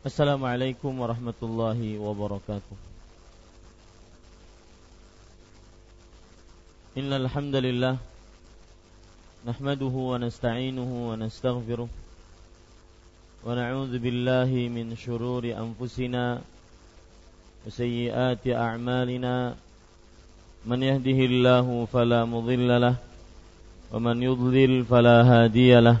Assalamualaikum warahmatullahi wabarakatuh. Innal hamdalillah nahmaduhu wa nasta'inuhu wa nastaghfiruh wa na'udzu billahi min shururi anfusina wa sayyiati a'malina. Man yahdihillahu fala mudilla lahu wa man yudlil fala hadiya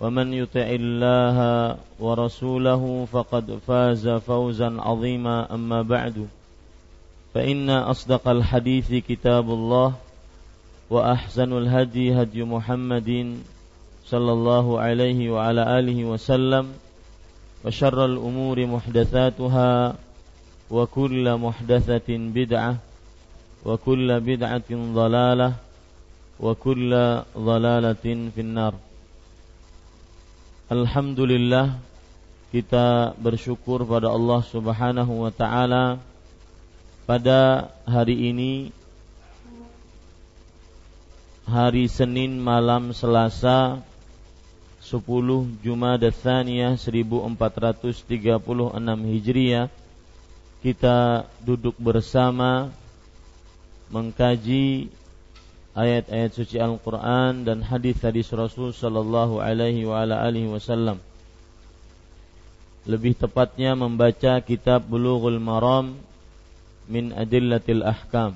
ومن يطع الله ورسوله فقد فاز فوزا عظيما. أما بعد فإن أصدق الحديث كتاب الله وأحسن الهدي هدي محمد صلى الله عليه وعلى آله وسلم وشر الأمور محدثاتها وكل محدثة بدعة وكل بدعة ضلالة وكل ضلالة في النار. Alhamdulillah kita bersyukur pada Allah Subhanahu wa taala pada hari ini hari Senin malam Selasa 10 Jumada Tsaniyah 1436 Hijriah kita duduk bersama mengkaji ayat-ayat suci Al-Quran dan hadis-hadis Rasul Sallallahu Alaihi wa ala alihi Wasallam. Lebih tepatnya membaca kitab Bulughul Maram min Adillatil Ahkam.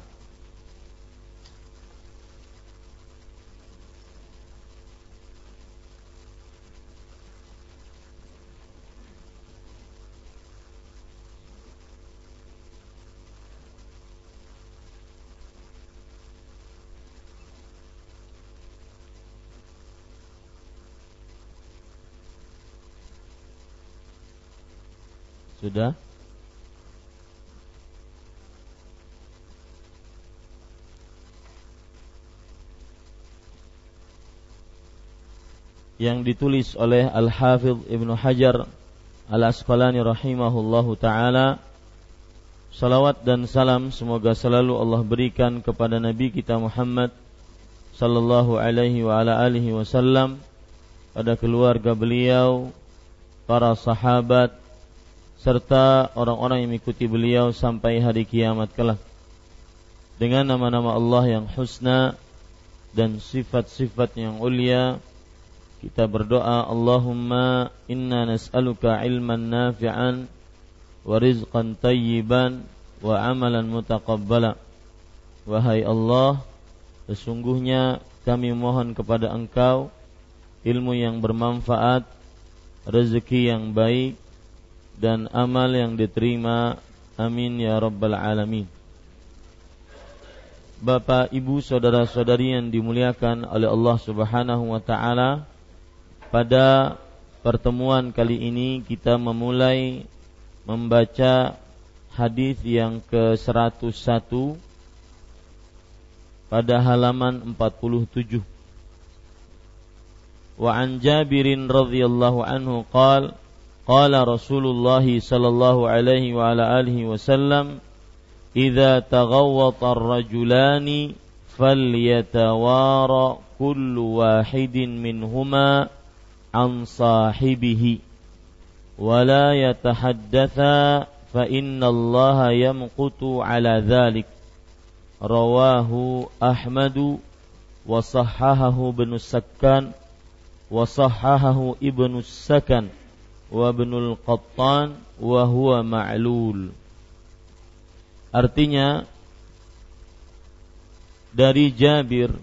Sudah? Yang ditulis oleh Al-Hafidh Ibnu Hajar Al-Asqalani rahimahullahu taala Salawat dan salam semoga selalu Allah berikan kepada Nabi kita Muhammad sallallahu alaihi wa ala alihi wasallam pada keluarga beliau, para sahabat, serta orang-orang yang mengikuti beliau sampai hari kiamat kelak. Dengan nama-nama Allah yang husna dan sifat-sifat yang ulia, kita berdoa Allahumma inna nas'aluka ilman nafi'an wa rizqan tayyiban wa amalan mutaqabbala. Wahai Allah, sesungguhnya kami mohon kepada Engkau ilmu yang bermanfaat, rezeki yang baik, dan amal yang diterima. Amin ya rabbal alamin. Bapak, Ibu, saudara-saudari yang dimuliakan oleh Allah Subhanahu wa taala, pada pertemuan kali ini kita memulai membaca hadis yang ke-101 pada halaman 47. Wa an Jabirin radhiyallahu anhu qala قال رسول الله صلى الله عليه وعلى آله وسلم إذا تغوط الرجلان فليتوارى كل واحد منهما عن صاحبه ولا يتحدثا فإن الله يمقت على ذلك. رواه أحمد وصححه ابن السكان وصححه ابن السكن. Wa ibnul Qattan wa huwa ma'lul. Artinya dari Jabir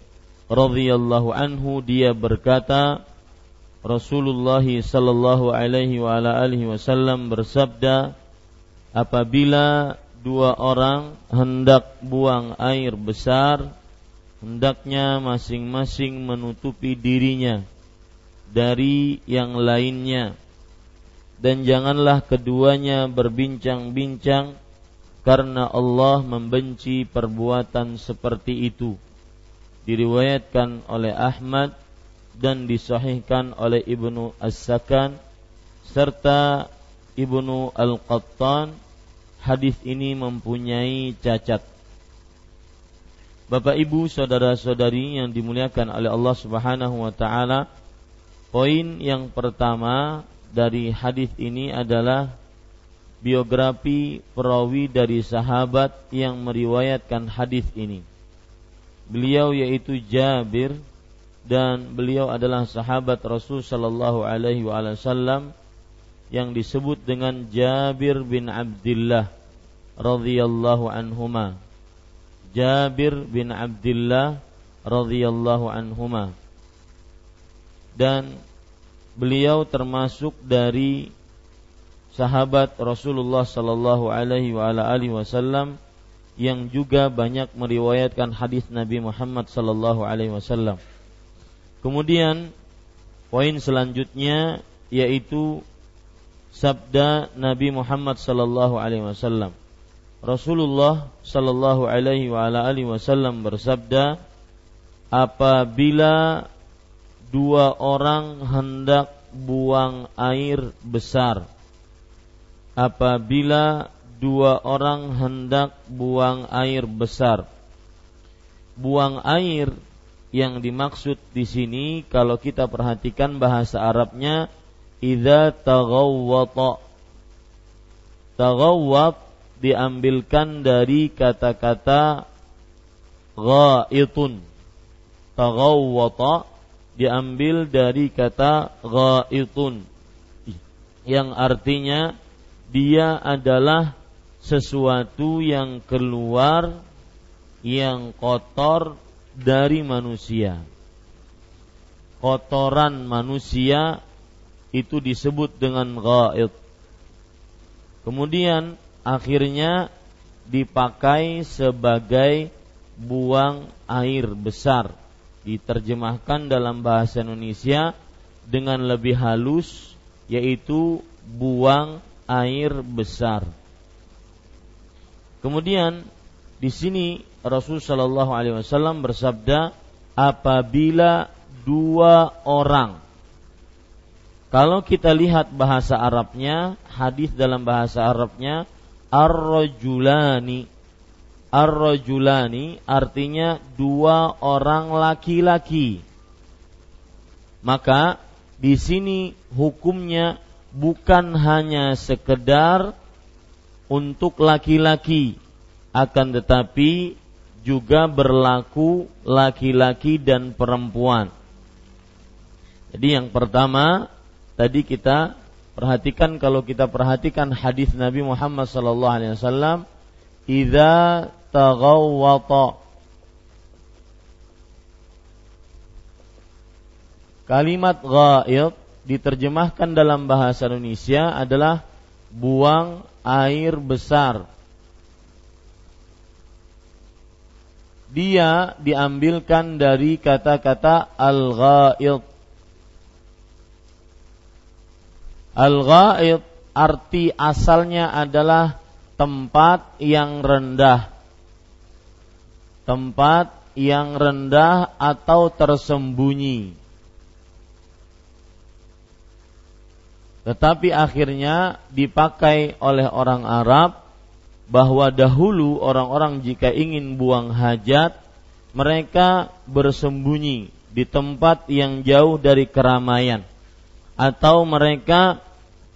radhiyallahu anhu dia berkata Rasulullah sallallahu alaihi wa ala alihi wasallam bersabda apabila dua orang hendak buang air besar hendaknya masing-masing menutupi dirinya dari yang lainnya dan janganlah keduanya berbincang-bincang karena Allah membenci perbuatan seperti itu. Diriwayatkan oleh Ahmad dan disahihkan oleh Ibnu As-Sakan serta Ibnu Al-Qattan. Hadis ini mempunyai cacat. Bapak Ibu saudara-saudari yang dimuliakan oleh Allah Subhanahu wa taala poin yang pertama dari hadis ini adalah biografi perawi dari sahabat yang meriwayatkan hadis ini beliau yaitu Jabir dan beliau adalah sahabat Rasul sallallahu alaihi wasallam yang disebut dengan Jabir bin Abdullah radhiyallahu anhuma. Jabir bin Abdullah radhiyallahu anhuma. Dan beliau termasuk dari sahabat Rasulullah sallallahu alaihi wasallam yang juga banyak meriwayatkan hadis Nabi Muhammad sallallahu alaihi wasallam. Kemudian poin selanjutnya yaitu sabda Nabi Muhammad sallallahu alaihi wasallam. Rasulullah sallallahu alaihi wasallam bersabda, apabila dua orang hendak buang air besar, apabila dua orang hendak buang air besar. Buang air yang dimaksud di sini kalau kita perhatikan bahasa Arabnya idza taghawwata. Taghawwat diambilkan dari kata-kata ghaitun. Taghawwata diambil dari kata ghaitun yang artinya dia adalah sesuatu yang keluar yang kotor dari manusia. Kotoran manusia itu disebut dengan ghaid. Kemudian akhirnya dipakai sebagai buang air besar. Diterjemahkan dalam bahasa Indonesia dengan lebih halus yaitu buang air besar. Kemudian di sini Rasul Shallallahu Alaihi Wasallam bersabda, apabila dua orang, kalau kita lihat bahasa Arabnya, hadis dalam bahasa Arabnya, ar-rajulani, ar-rajulani artinya dua orang laki-laki. Maka di sini hukumnya bukan hanya sekedar untuk laki-laki akan tetapi juga berlaku laki-laki dan perempuan. Jadi yang pertama tadi kita perhatikan kalau kita perhatikan hadis Nabi Muhammad sallallahu alaihi wasallam taghawwata Kalimat ghaid diterjemahkan dalam bahasa Indonesia adalah buang air besar. Dia diambilkan dari kata-kata al-ghaid. Al-ghaid arti asalnya adalah tempat yang rendah. Tempat yang rendah atau tersembunyi. Tetapi akhirnya dipakai oleh orang Arab bahwa dahulu orang-orang jika ingin buang hajat mereka bersembunyi di tempat yang jauh dari keramaian. Atau mereka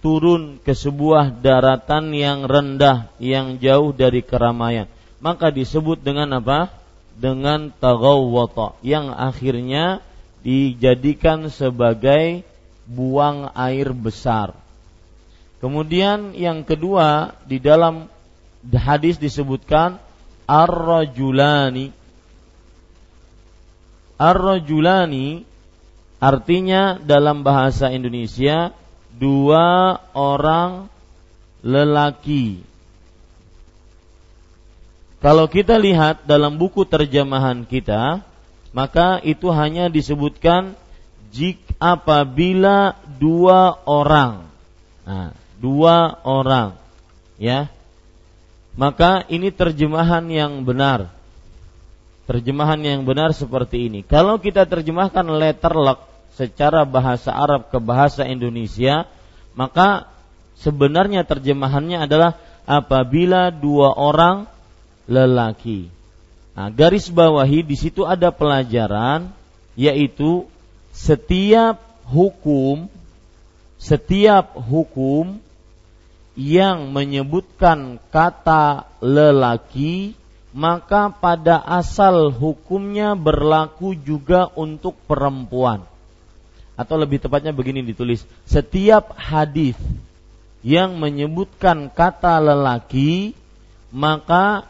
turun ke sebuah daratan yang rendah yang jauh dari keramaian. Maka disebut dengan apa dengan tagawwata yang akhirnya dijadikan sebagai buang air besar. Kemudian yang kedua di dalam hadis disebutkan ar-rajulani. Ar-rajulani artinya dalam bahasa Indonesia dua orang lelaki. Kalau kita lihat dalam buku terjemahan kita, maka itu hanya disebutkan jika apabila dua orang. Nah, dua orang. Ya. Maka ini terjemahan yang benar. Terjemahan yang benar seperti ini. Kalau kita terjemahkan letterlock secara bahasa Arab ke bahasa Indonesia, maka sebenarnya terjemahannya adalah apabila dua orang lelaki. Nah, garis bawahi di situ ada pelajaran yaitu setiap hukum setiap hukum yang menyebutkan kata lelaki maka pada asal hukumnya berlaku juga untuk perempuan atau lebih tepatnya begini ditulis setiap hadis yang menyebutkan kata lelaki maka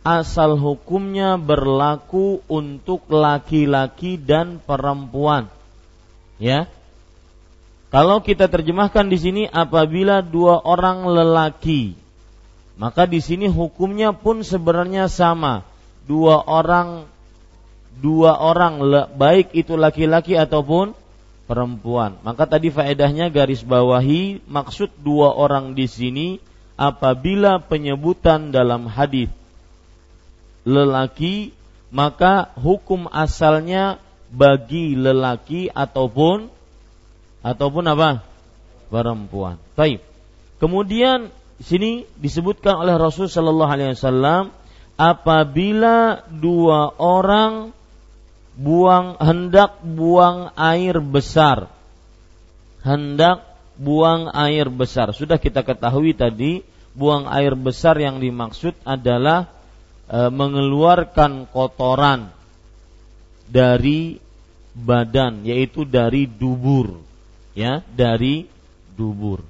asal hukumnya berlaku untuk laki-laki dan perempuan. Ya. Kalau kita terjemahkan di sini apabila dua orang lelaki, maka di sini hukumnya pun sebenarnya sama. Dua orang dua orang baik itu laki-laki ataupun perempuan. Maka tadi faedahnya garis bawahi maksud dua orang di sini apabila penyebutan dalam hadis lelaki maka hukum asalnya bagi lelaki ataupun ataupun apa? perempuan. Baik. Kemudian sini disebutkan oleh Rasul sallallahu alaihi wasallam apabila dua orang buang hendak buang air besar hendak buang air besar sudah kita ketahui tadi buang air besar yang dimaksud adalah mengeluarkan kotoran dari badan yaitu dari dubur ya dari dubur.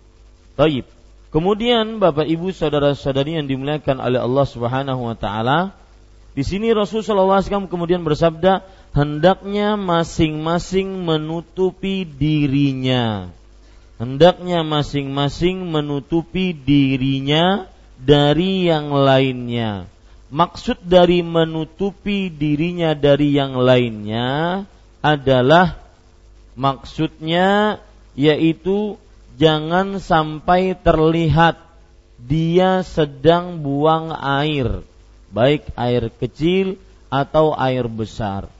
Taib. Kemudian Bapak Ibu saudara-saudari yang dimuliakan oleh Allah Subhanahu wa taala, di sini Rasulullah SAW kemudian bersabda, hendaknya masing-masing menutupi dirinya. Hendaknya masing-masing menutupi dirinya dari yang lainnya maksud dari menutupi dirinya dari yang lainnya adalah maksudnya yaitu jangan sampai terlihat dia sedang buang air baik air kecil atau air besar.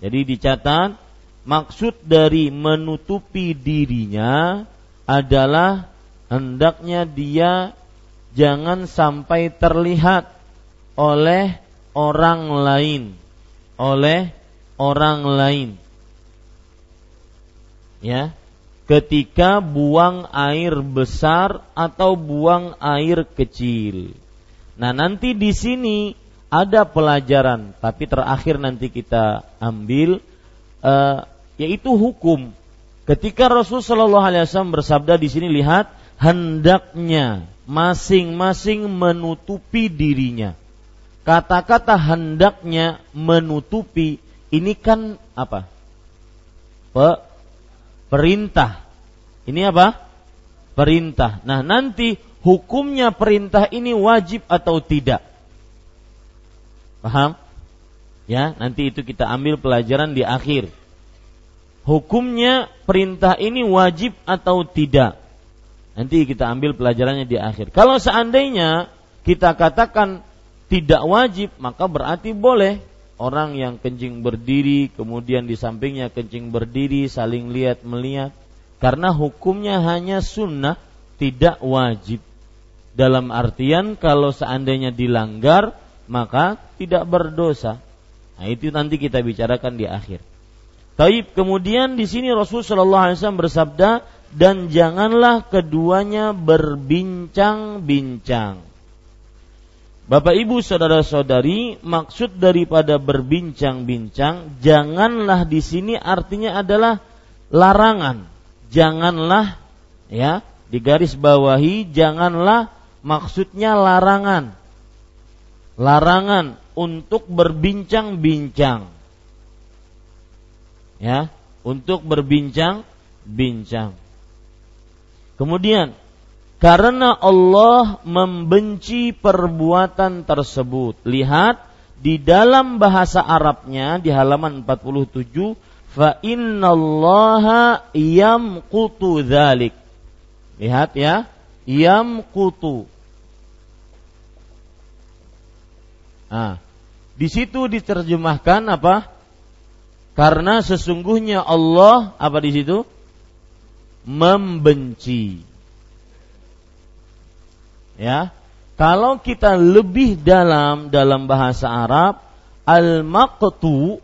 Jadi dicatat maksud dari menutupi dirinya adalah hendaknya dia jangan sampai terlihat oleh orang lain. Oleh orang lain. Ya. Ketika buang air besar atau buang air kecil. Nah nanti di sini ada pelajaran tapi terakhir nanti kita ambil uh, yaitu hukum. Ketika Rasul Shallallahu Alaihi Wasallam bersabda di sini lihat hendaknya masing-masing menutupi dirinya kata-kata hendaknya menutupi ini kan apa? Pe perintah. Ini apa? Perintah. Nah, nanti hukumnya perintah ini wajib atau tidak? Paham? Ya, nanti itu kita ambil pelajaran di akhir. Hukumnya perintah ini wajib atau tidak? Nanti kita ambil pelajarannya di akhir. Kalau seandainya kita katakan tidak wajib maka berarti boleh. Orang yang kencing berdiri kemudian di sampingnya kencing berdiri saling lihat melihat. Karena hukumnya hanya sunnah tidak wajib. Dalam artian kalau seandainya dilanggar maka tidak berdosa. Nah itu nanti kita bicarakan di akhir. Taib kemudian di sini Rasul Shallallahu Alaihi Wasallam bersabda dan janganlah keduanya berbincang-bincang Bapak Ibu saudara-saudari, maksud daripada berbincang-bincang janganlah di sini artinya adalah larangan. Janganlah ya di garis bawahi janganlah maksudnya larangan. Larangan untuk berbincang-bincang. Ya, untuk berbincang-bincang. Kemudian karena Allah membenci perbuatan tersebut. Lihat di dalam bahasa Arabnya di halaman 47 fa innallaha yamqutu dzalik. Lihat ya, yamqutu. Nah, di situ diterjemahkan apa? Karena sesungguhnya Allah apa di situ? Membenci. Ya. Kalau kita lebih dalam dalam bahasa Arab, al-maqtu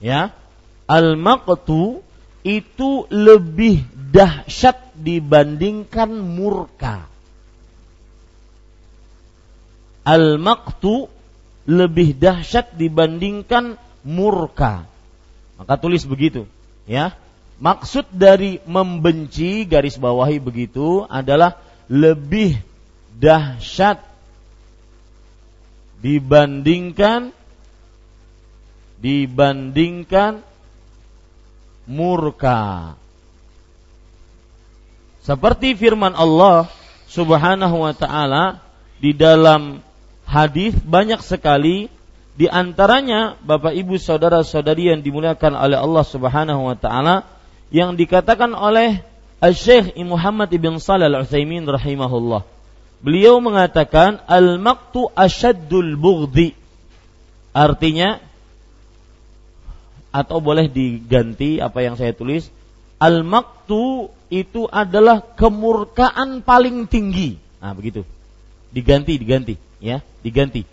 ya, al-maqtu itu lebih dahsyat dibandingkan murka. Al-maqtu lebih dahsyat dibandingkan murka. Maka tulis begitu, ya. Maksud dari membenci garis bawahi begitu adalah lebih dahsyat dibandingkan dibandingkan murka. Seperti firman Allah Subhanahu wa taala di dalam hadis banyak sekali di antaranya Bapak Ibu saudara-saudari yang dimuliakan oleh Allah Subhanahu wa taala yang dikatakan oleh Al-Syekh Muhammad ibn Salih Al-Utsaimin rahimahullah. Beliau mengatakan al-maqtu asyaddul bughdi. Artinya atau boleh diganti apa yang saya tulis al-maqtu itu adalah kemurkaan paling tinggi. Nah, begitu. Diganti, diganti, ya, diganti.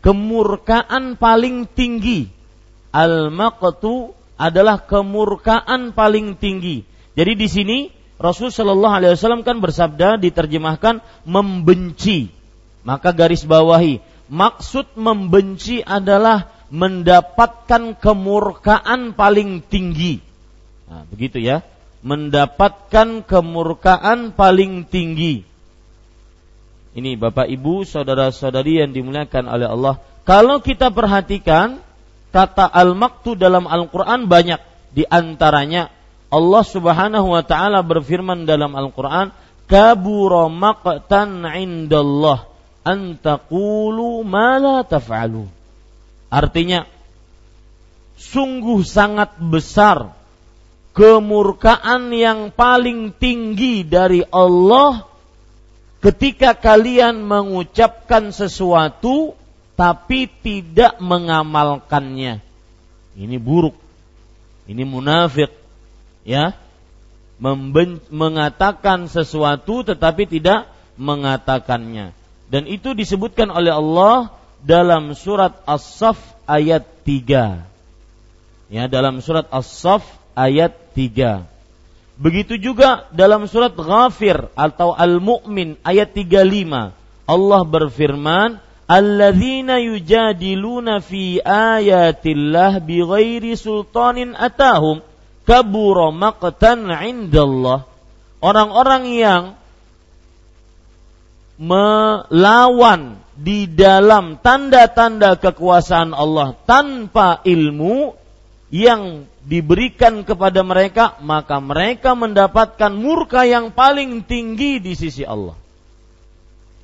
Kemurkaan paling tinggi. Al-maqtu adalah kemurkaan paling tinggi. Jadi di sini Rasul Shallallahu Alaihi Wasallam kan bersabda diterjemahkan membenci. Maka garis bawahi maksud membenci adalah mendapatkan kemurkaan paling tinggi. Nah, begitu ya, mendapatkan kemurkaan paling tinggi. Ini Bapak Ibu, saudara-saudari yang dimuliakan oleh Allah. Kalau kita perhatikan kata al-maktu dalam Al-Quran banyak. Di antaranya Allah subhanahu wa ta'ala berfirman dalam Al-Quran, Kabura maqtan indallah antakulu ma la taf'alu. Artinya, sungguh sangat besar kemurkaan yang paling tinggi dari Allah ketika kalian mengucapkan sesuatu tapi tidak mengamalkannya. Ini buruk. Ini munafik. Ya. Memben- mengatakan sesuatu tetapi tidak mengatakannya. Dan itu disebutkan oleh Allah dalam surat As-Saff ayat 3. Ya, dalam surat As-Saff ayat 3. Begitu juga dalam surat Ghafir atau Al-Mu'min ayat 35. Allah berfirman, alladzina yujadiluna fi ayatillah bighairi sultanin atahum kabura maqtan indallah orang-orang yang melawan di dalam tanda-tanda kekuasaan Allah tanpa ilmu yang diberikan kepada mereka maka mereka mendapatkan murka yang paling tinggi di sisi Allah.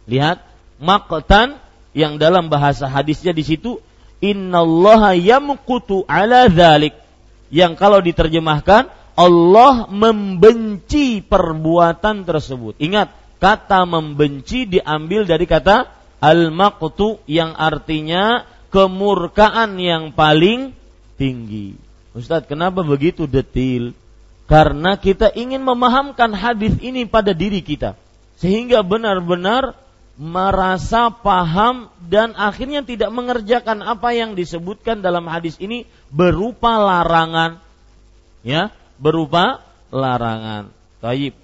Lihat, maqtan yang dalam bahasa hadisnya di situ innallaha yamqutu ala dzalik yang kalau diterjemahkan Allah membenci perbuatan tersebut. Ingat, kata membenci diambil dari kata al-maqtu yang artinya kemurkaan yang paling tinggi. Ustadz, kenapa begitu detil? Karena kita ingin memahamkan hadis ini pada diri kita sehingga benar-benar merasa paham dan akhirnya tidak mengerjakan apa yang disebutkan dalam hadis ini berupa larangan. Ya berupa larangan. Taib.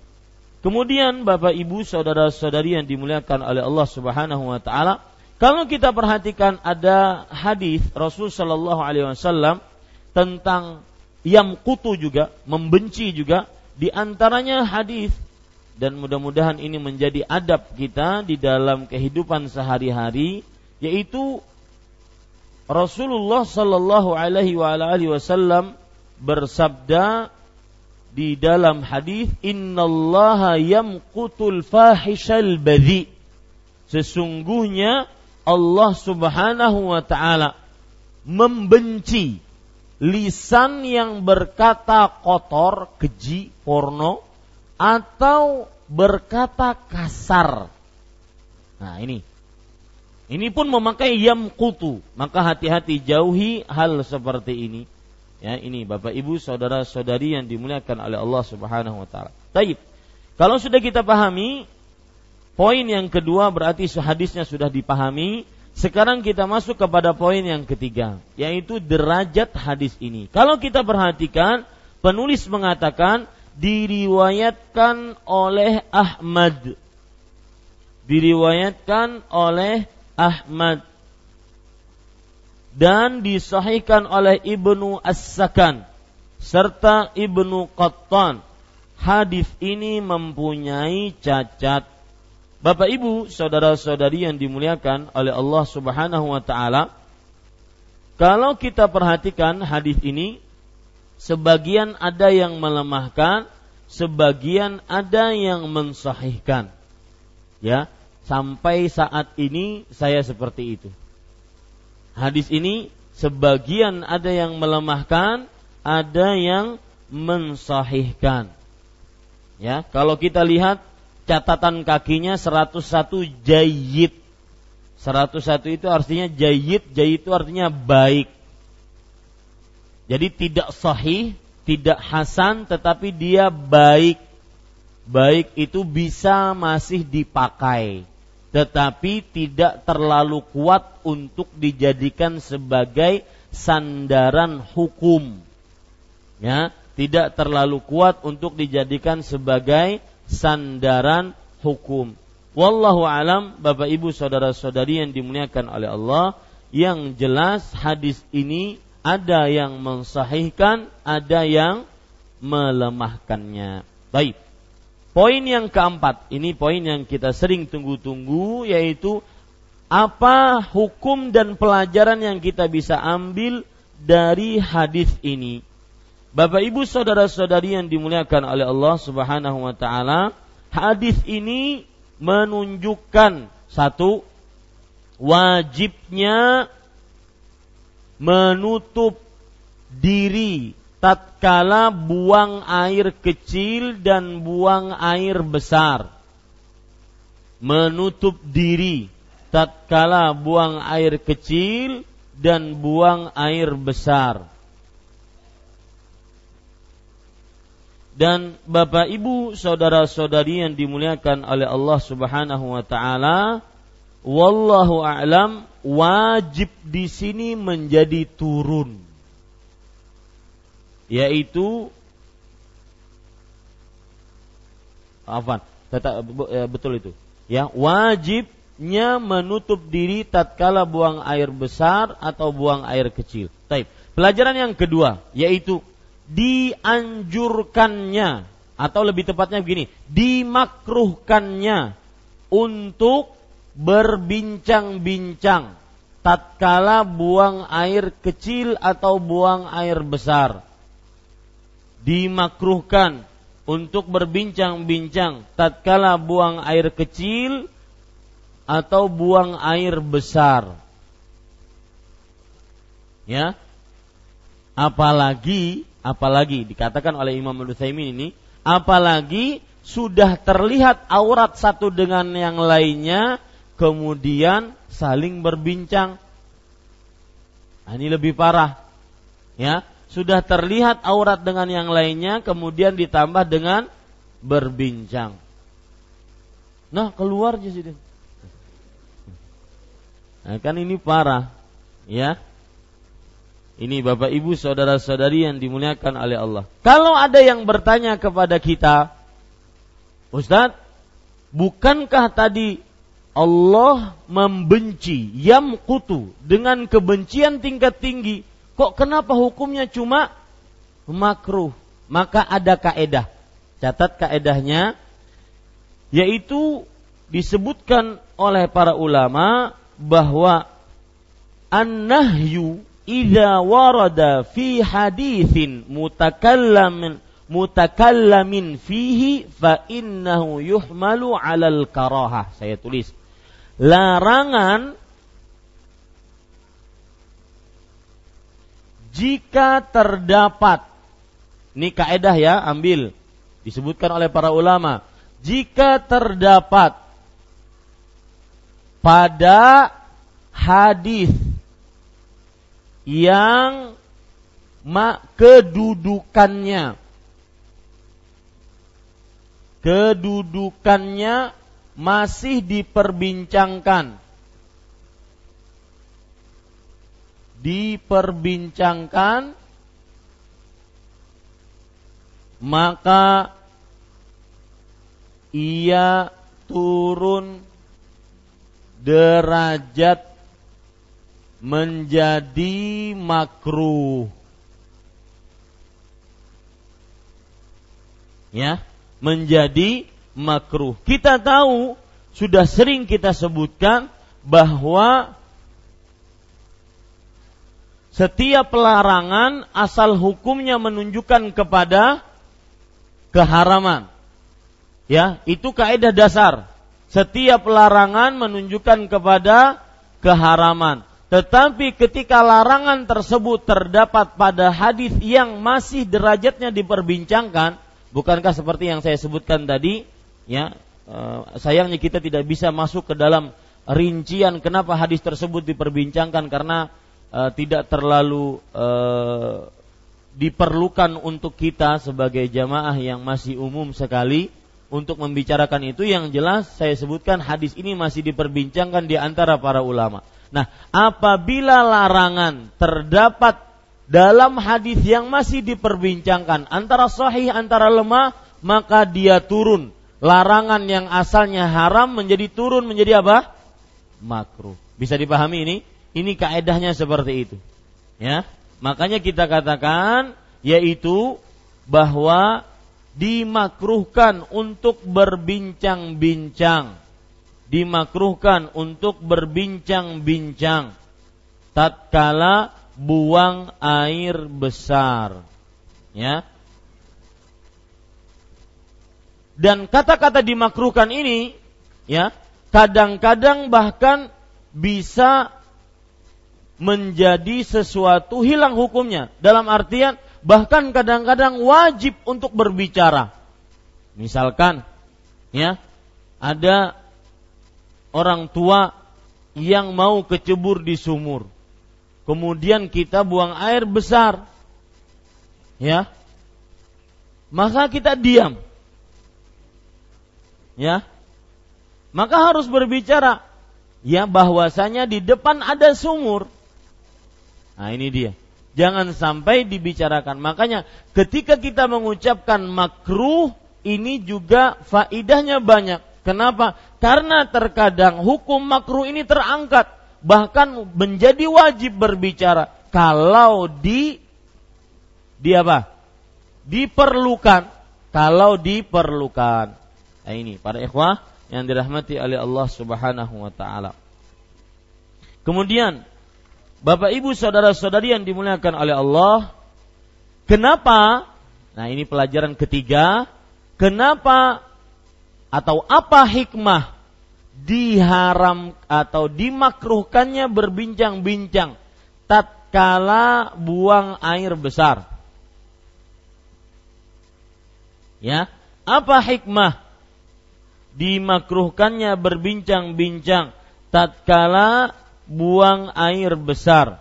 Kemudian Bapak Ibu saudara-saudari yang dimuliakan oleh Allah Subhanahu wa taala kalau kita perhatikan ada hadis Rasul Shallallahu alaihi wasallam tentang yang kutu juga membenci juga. Di antaranya hadis dan mudah-mudahan ini menjadi adab kita di dalam kehidupan sehari-hari yaitu Rasulullah sallallahu alaihi wasallam bersabda di dalam hadis innallaha yamqutul fahishal badhi. Sesungguhnya Allah Subhanahu wa taala membenci lisan yang berkata kotor, keji, porno atau berkata kasar. Nah, ini. Ini pun memakai yam kutu. Maka hati-hati jauhi hal seperti ini. Ya, ini Bapak Ibu, saudara-saudari yang dimuliakan oleh Allah Subhanahu wa taala. Taib. Kalau sudah kita pahami, poin yang kedua berarti hadisnya sudah dipahami. Sekarang kita masuk kepada poin yang ketiga, yaitu derajat hadis ini. Kalau kita perhatikan, penulis mengatakan diriwayatkan oleh Ahmad. Diriwayatkan oleh Ahmad dan disahihkan oleh Ibnu As-Sakan serta Ibnu Qattan. Hadis ini mempunyai cacat. Bapak Ibu, saudara-saudari yang dimuliakan oleh Allah Subhanahu wa taala, kalau kita perhatikan hadis ini Sebagian ada yang melemahkan, sebagian ada yang mensahihkan. Ya, sampai saat ini saya seperti itu. Hadis ini sebagian ada yang melemahkan, ada yang mensahihkan. Ya, kalau kita lihat catatan kakinya 101 jayid. 101 itu artinya jayid, jayid itu artinya baik. Jadi tidak sahih, tidak hasan tetapi dia baik. Baik itu bisa masih dipakai tetapi tidak terlalu kuat untuk dijadikan sebagai sandaran hukum. Ya, tidak terlalu kuat untuk dijadikan sebagai sandaran hukum. Wallahu alam, Bapak Ibu saudara-saudari yang dimuliakan oleh Allah, yang jelas hadis ini ada yang mensahihkan, ada yang melemahkannya. Baik. Poin yang keempat, ini poin yang kita sering tunggu-tunggu yaitu apa hukum dan pelajaran yang kita bisa ambil dari hadis ini. Bapak Ibu saudara-saudari yang dimuliakan oleh Allah Subhanahu wa taala, hadis ini menunjukkan satu wajibnya menutup diri tatkala buang air kecil dan buang air besar. Menutup diri tatkala buang air kecil dan buang air besar. Dan Bapak Ibu, saudara-saudari yang dimuliakan oleh Allah Subhanahu wa taala, wallahu a'lam wajib di sini menjadi turun yaitu apa ya, betul itu ya wajibnya menutup diri tatkala buang air besar atau buang air kecil. Taib. Pelajaran yang kedua yaitu dianjurkannya atau lebih tepatnya begini, dimakruhkannya untuk berbincang-bincang tatkala buang air kecil atau buang air besar. Dimakruhkan untuk berbincang-bincang tatkala buang air kecil atau buang air besar. Ya. Apalagi apalagi dikatakan oleh Imam Al-Utsaimin ini, apalagi sudah terlihat aurat satu dengan yang lainnya kemudian saling berbincang. Nah, ini lebih parah. Ya, sudah terlihat aurat dengan yang lainnya kemudian ditambah dengan berbincang. Nah, keluar jadi. Nah, kan ini parah. Ya. Ini Bapak Ibu saudara-saudari yang dimuliakan oleh Allah. Kalau ada yang bertanya kepada kita, Ustadz, bukankah tadi Allah membenci yamkutu dengan kebencian tingkat tinggi. Kok kenapa hukumnya cuma makruh? Maka ada kaedah. Catat kaedahnya yaitu disebutkan oleh para ulama bahwa an-nahyu idza warada fi haditsin mutakallamin mutakallamin fihi fa innahu yuhmalu 'alal karahah. Saya tulis. Larangan jika terdapat. Ini kaedah ya, ambil. Disebutkan oleh para ulama. Jika terdapat pada hadis yang kedudukannya. Kedudukannya masih diperbincangkan diperbincangkan maka ia turun derajat menjadi makruh. Ya, menjadi makruh. Kita tahu sudah sering kita sebutkan bahwa setiap pelarangan asal hukumnya menunjukkan kepada keharaman. Ya, itu kaidah dasar. Setiap larangan menunjukkan kepada keharaman. Tetapi ketika larangan tersebut terdapat pada hadis yang masih derajatnya diperbincangkan, bukankah seperti yang saya sebutkan tadi, ya, eh, sayangnya kita tidak bisa masuk ke dalam rincian kenapa hadis tersebut diperbincangkan karena uh, tidak terlalu uh, diperlukan untuk kita sebagai jamaah yang masih umum sekali untuk membicarakan itu yang jelas saya sebutkan hadis ini masih diperbincangkan di antara para ulama. Nah, apabila larangan terdapat dalam hadis yang masih diperbincangkan antara sahih antara lemah, maka dia turun. Larangan yang asalnya haram menjadi turun menjadi apa? Makruh. Bisa dipahami ini? Ini kaedahnya seperti itu. Ya. Makanya kita katakan yaitu bahwa dimakruhkan untuk berbincang-bincang. Dimakruhkan untuk berbincang-bincang tatkala buang air besar. Ya. Dan kata-kata dimakruhkan ini ya, kadang-kadang bahkan bisa menjadi sesuatu hilang hukumnya dalam artian bahkan kadang-kadang wajib untuk berbicara. Misalkan ya ada orang tua yang mau kecebur di sumur. Kemudian kita buang air besar. Ya. Maka kita diam. Ya. Maka harus berbicara ya bahwasanya di depan ada sumur Nah ini dia. Jangan sampai dibicarakan. Makanya ketika kita mengucapkan makruh ini juga faidahnya banyak. Kenapa? Karena terkadang hukum makruh ini terangkat bahkan menjadi wajib berbicara kalau di di apa? Diperlukan. Kalau diperlukan. Ini para ikhwah yang dirahmati oleh Allah Subhanahu wa taala. Kemudian Bapak Ibu saudara-saudari yang dimuliakan oleh Allah, kenapa? Nah, ini pelajaran ketiga, kenapa atau apa hikmah diharam atau dimakruhkannya berbincang-bincang tatkala buang air besar? Ya, apa hikmah dimakruhkannya berbincang-bincang tatkala buang air besar?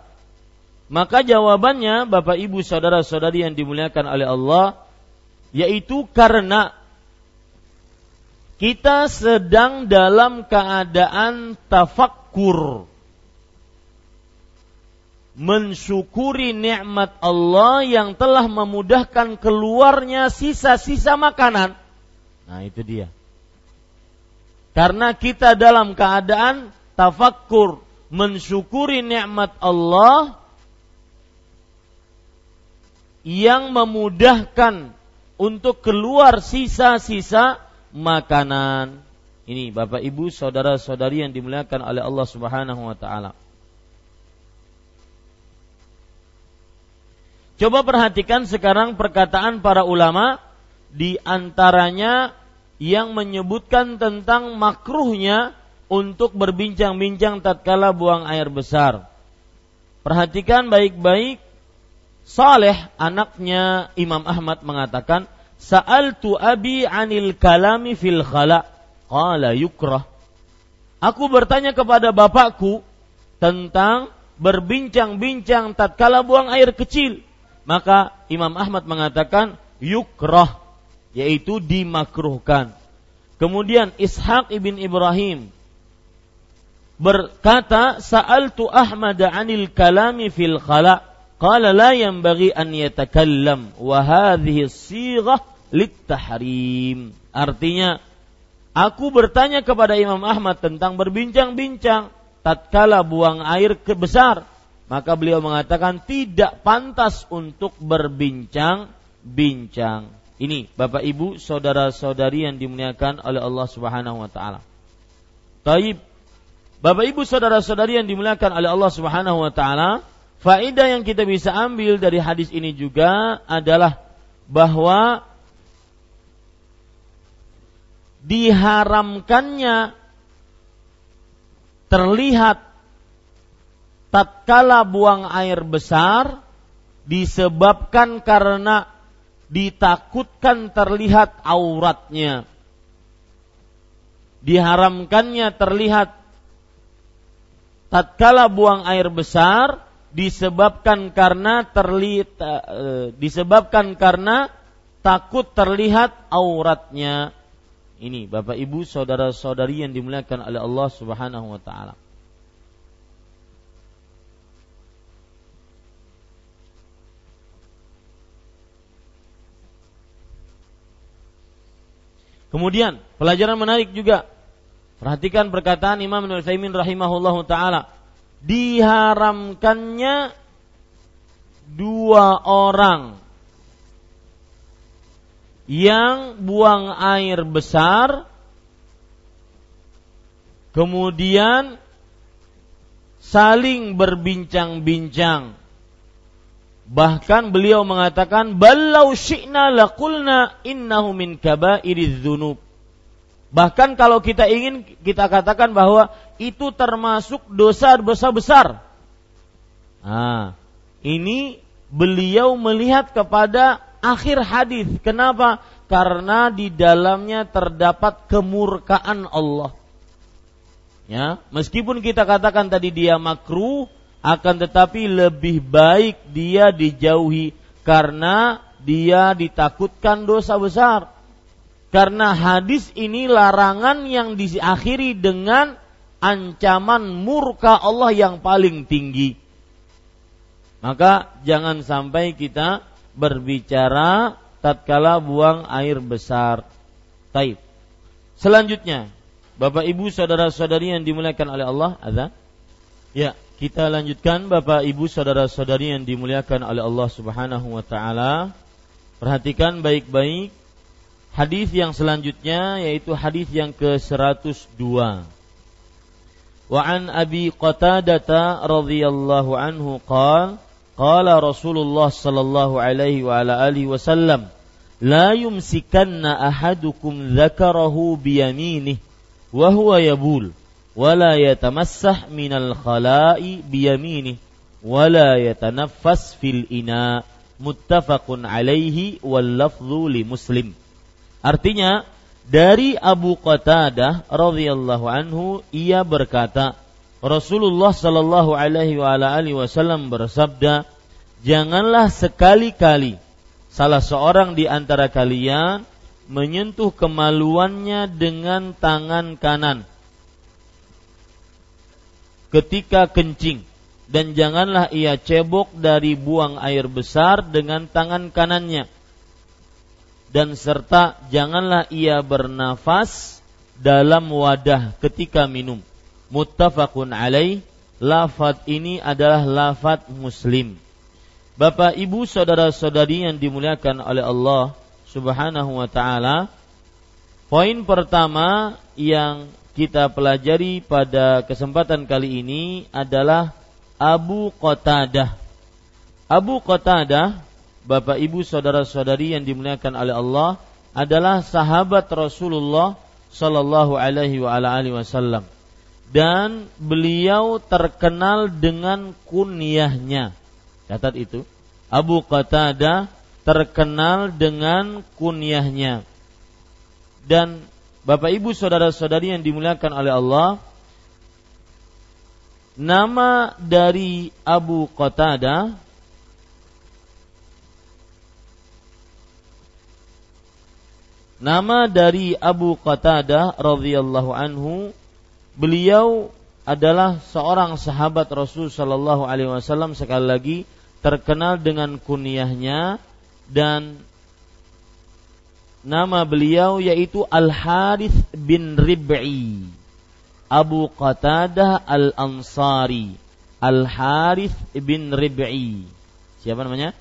Maka jawabannya Bapak Ibu saudara-saudari yang dimuliakan oleh Allah yaitu karena kita sedang dalam keadaan tafakkur mensyukuri nikmat Allah yang telah memudahkan keluarnya sisa-sisa makanan. Nah, itu dia. Karena kita dalam keadaan tafakkur mensyukuri nikmat Allah yang memudahkan untuk keluar sisa-sisa makanan. Ini Bapak Ibu, saudara-saudari yang dimuliakan oleh Allah Subhanahu wa taala. Coba perhatikan sekarang perkataan para ulama di antaranya yang menyebutkan tentang makruhnya untuk berbincang-bincang tatkala buang air besar. Perhatikan baik-baik. Saleh anaknya Imam Ahmad mengatakan, "Sa'altu abi 'anil kalami fil khala." Qala yukrah. Aku bertanya kepada bapakku tentang berbincang-bincang tatkala buang air kecil. Maka Imam Ahmad mengatakan yukrah yaitu dimakruhkan. Kemudian Ishaq ibn Ibrahim berkata sa'altu Ahmad 'anil kalami fil khala qala la yanbaghi an yatakallam wa hadhihi sighah tahrim artinya aku bertanya kepada Imam Ahmad tentang berbincang-bincang tatkala buang air ke besar maka beliau mengatakan tidak pantas untuk berbincang-bincang. Ini Bapak Ibu, saudara-saudari yang dimuliakan oleh Allah Subhanahu wa taala. Taib. Bapak Ibu, saudara-saudari yang dimuliakan oleh Allah Subhanahu wa taala, faedah yang kita bisa ambil dari hadis ini juga adalah bahwa diharamkannya terlihat tatkala buang air besar disebabkan karena ditakutkan terlihat auratnya. Diharamkannya terlihat tatkala buang air besar disebabkan karena terlihat eh, disebabkan karena takut terlihat auratnya. Ini Bapak Ibu saudara-saudari yang dimuliakan oleh Allah Subhanahu wa taala. Kemudian pelajaran menarik juga. Perhatikan perkataan Imam Ibnu Utsaimin rahimahullahu taala. Diharamkannya dua orang yang buang air besar kemudian saling berbincang-bincang Bahkan beliau mengatakan balau syi'na laqulna innahu min kaba'iriz dzunub. Bahkan kalau kita ingin kita katakan bahwa itu termasuk dosa-dosa besar. Nah, ini beliau melihat kepada akhir hadis. Kenapa? Karena di dalamnya terdapat kemurkaan Allah. Ya, meskipun kita katakan tadi dia makruh, akan tetapi lebih baik dia dijauhi karena dia ditakutkan dosa besar. Karena hadis ini larangan yang diakhiri dengan ancaman murka Allah yang paling tinggi. Maka jangan sampai kita berbicara tatkala buang air besar. Taib. Selanjutnya, Bapak Ibu saudara-saudari yang dimuliakan oleh Allah, ada? Ya, kita lanjutkan Bapak Ibu saudara-saudari yang dimuliakan oleh Allah Subhanahu wa taala. Perhatikan baik-baik hadis yang selanjutnya yaitu hadis yang ke-102. Wa an Abi Qatadah radhiyallahu anhu qala qala Rasulullah sallallahu alaihi wa ala alihi wasallam la yumsikanna ahadukum dzakarahu biyaminihi wa huwa yabul ولا يتمسح من الخلاء بيمينه ولا يتنفس في الإناء متفق عليه واللفظ لمسلم. artinya dari Abu Qatadah radhiyallahu anhu ia berkata Rasulullah shallallahu alaihi wa wasallam bersabda janganlah sekali-kali salah seorang di antara kalian menyentuh kemaluannya dengan tangan kanan ketika kencing. Dan janganlah ia cebok dari buang air besar dengan tangan kanannya. Dan serta janganlah ia bernafas dalam wadah ketika minum. Muttafaqun alaih. Lafat ini adalah lafat muslim. Bapak Ibu saudara-saudari yang dimuliakan oleh Allah Subhanahu wa taala. Poin pertama yang kita pelajari pada kesempatan kali ini adalah Abu Qatadah. Abu Qatadah, Bapak Ibu saudara-saudari yang dimuliakan oleh Allah, adalah sahabat Rasulullah sallallahu alaihi wa alihi wasallam. Dan beliau terkenal dengan kunyahnya. Catat itu. Abu Qatadah terkenal dengan kunyahnya. Dan Bapak Ibu saudara-saudari yang dimuliakan oleh Allah, nama dari Abu Qatadah Nama dari Abu Qatadah radhiyallahu anhu beliau adalah seorang sahabat Rasul sallallahu alaihi wasallam sekali lagi terkenal dengan kunyahnya dan nama beliau yaitu Al Harith bin Rib'i. Abu Qatadah Al Ansari Al Harith bin Rib'i. Siapa namanya?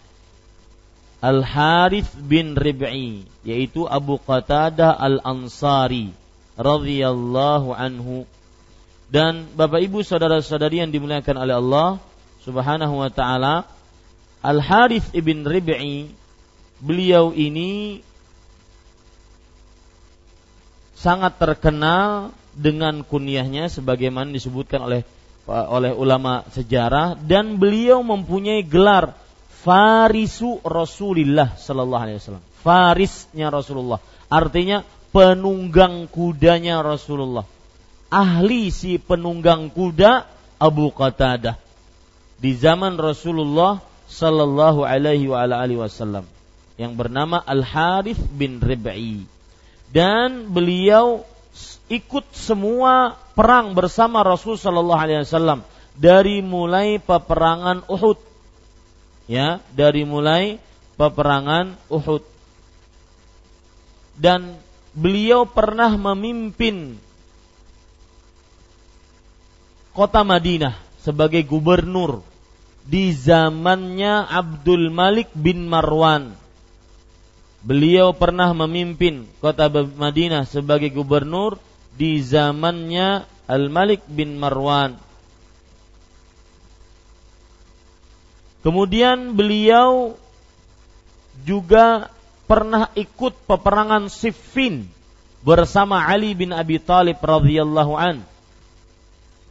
Al Harith bin Rib'i yaitu Abu Qatadah Al Ansari radhiyallahu anhu. Dan Bapak Ibu saudara-saudari yang dimuliakan oleh Allah Subhanahu wa taala Al Harith ibn Rib'i beliau ini sangat terkenal dengan kunyahnya sebagaimana disebutkan oleh oleh ulama sejarah dan beliau mempunyai gelar Farisu Rasulullah sallallahu alaihi wasallam. Farisnya Rasulullah. Artinya penunggang kudanya Rasulullah. Ahli si penunggang kuda Abu Qatadah. Di zaman Rasulullah sallallahu alaihi wasallam yang bernama Al Harith bin Rib'i dan beliau ikut semua perang bersama Rasul sallallahu alaihi wasallam dari mulai peperangan Uhud. Ya dari mulai peperangan Uhud. Dan beliau pernah memimpin kota Madinah sebagai gubernur di zamannya Abdul Malik bin Marwan Beliau pernah memimpin kota Madinah sebagai gubernur di zamannya Al-Malik bin Marwan. Kemudian beliau juga pernah ikut peperangan Siffin bersama Ali bin Abi Thalib radhiyallahu an.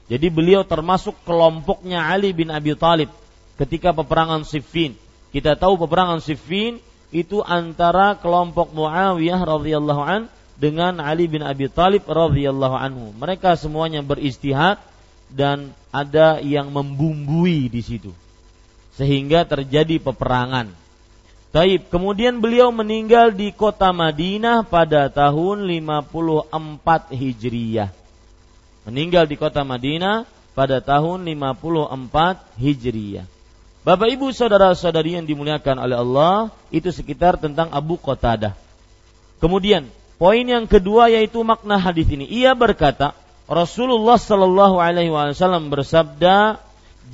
Jadi beliau termasuk kelompoknya Ali bin Abi Thalib ketika peperangan Siffin. Kita tahu peperangan Siffin itu antara kelompok Muawiyah radhiyallahu an dengan Ali bin Abi Thalib radhiyallahu anhu. Mereka semuanya beristihad dan ada yang membumbui di situ. Sehingga terjadi peperangan. Taib. Kemudian beliau meninggal di kota Madinah pada tahun 54 Hijriyah. Meninggal di kota Madinah pada tahun 54 Hijriyah. Bapak Ibu saudara-saudari yang dimuliakan oleh Allah, itu sekitar tentang Abu Qatadah. Kemudian, poin yang kedua yaitu makna hadis ini. Ia berkata, Rasulullah Shallallahu alaihi wasallam bersabda,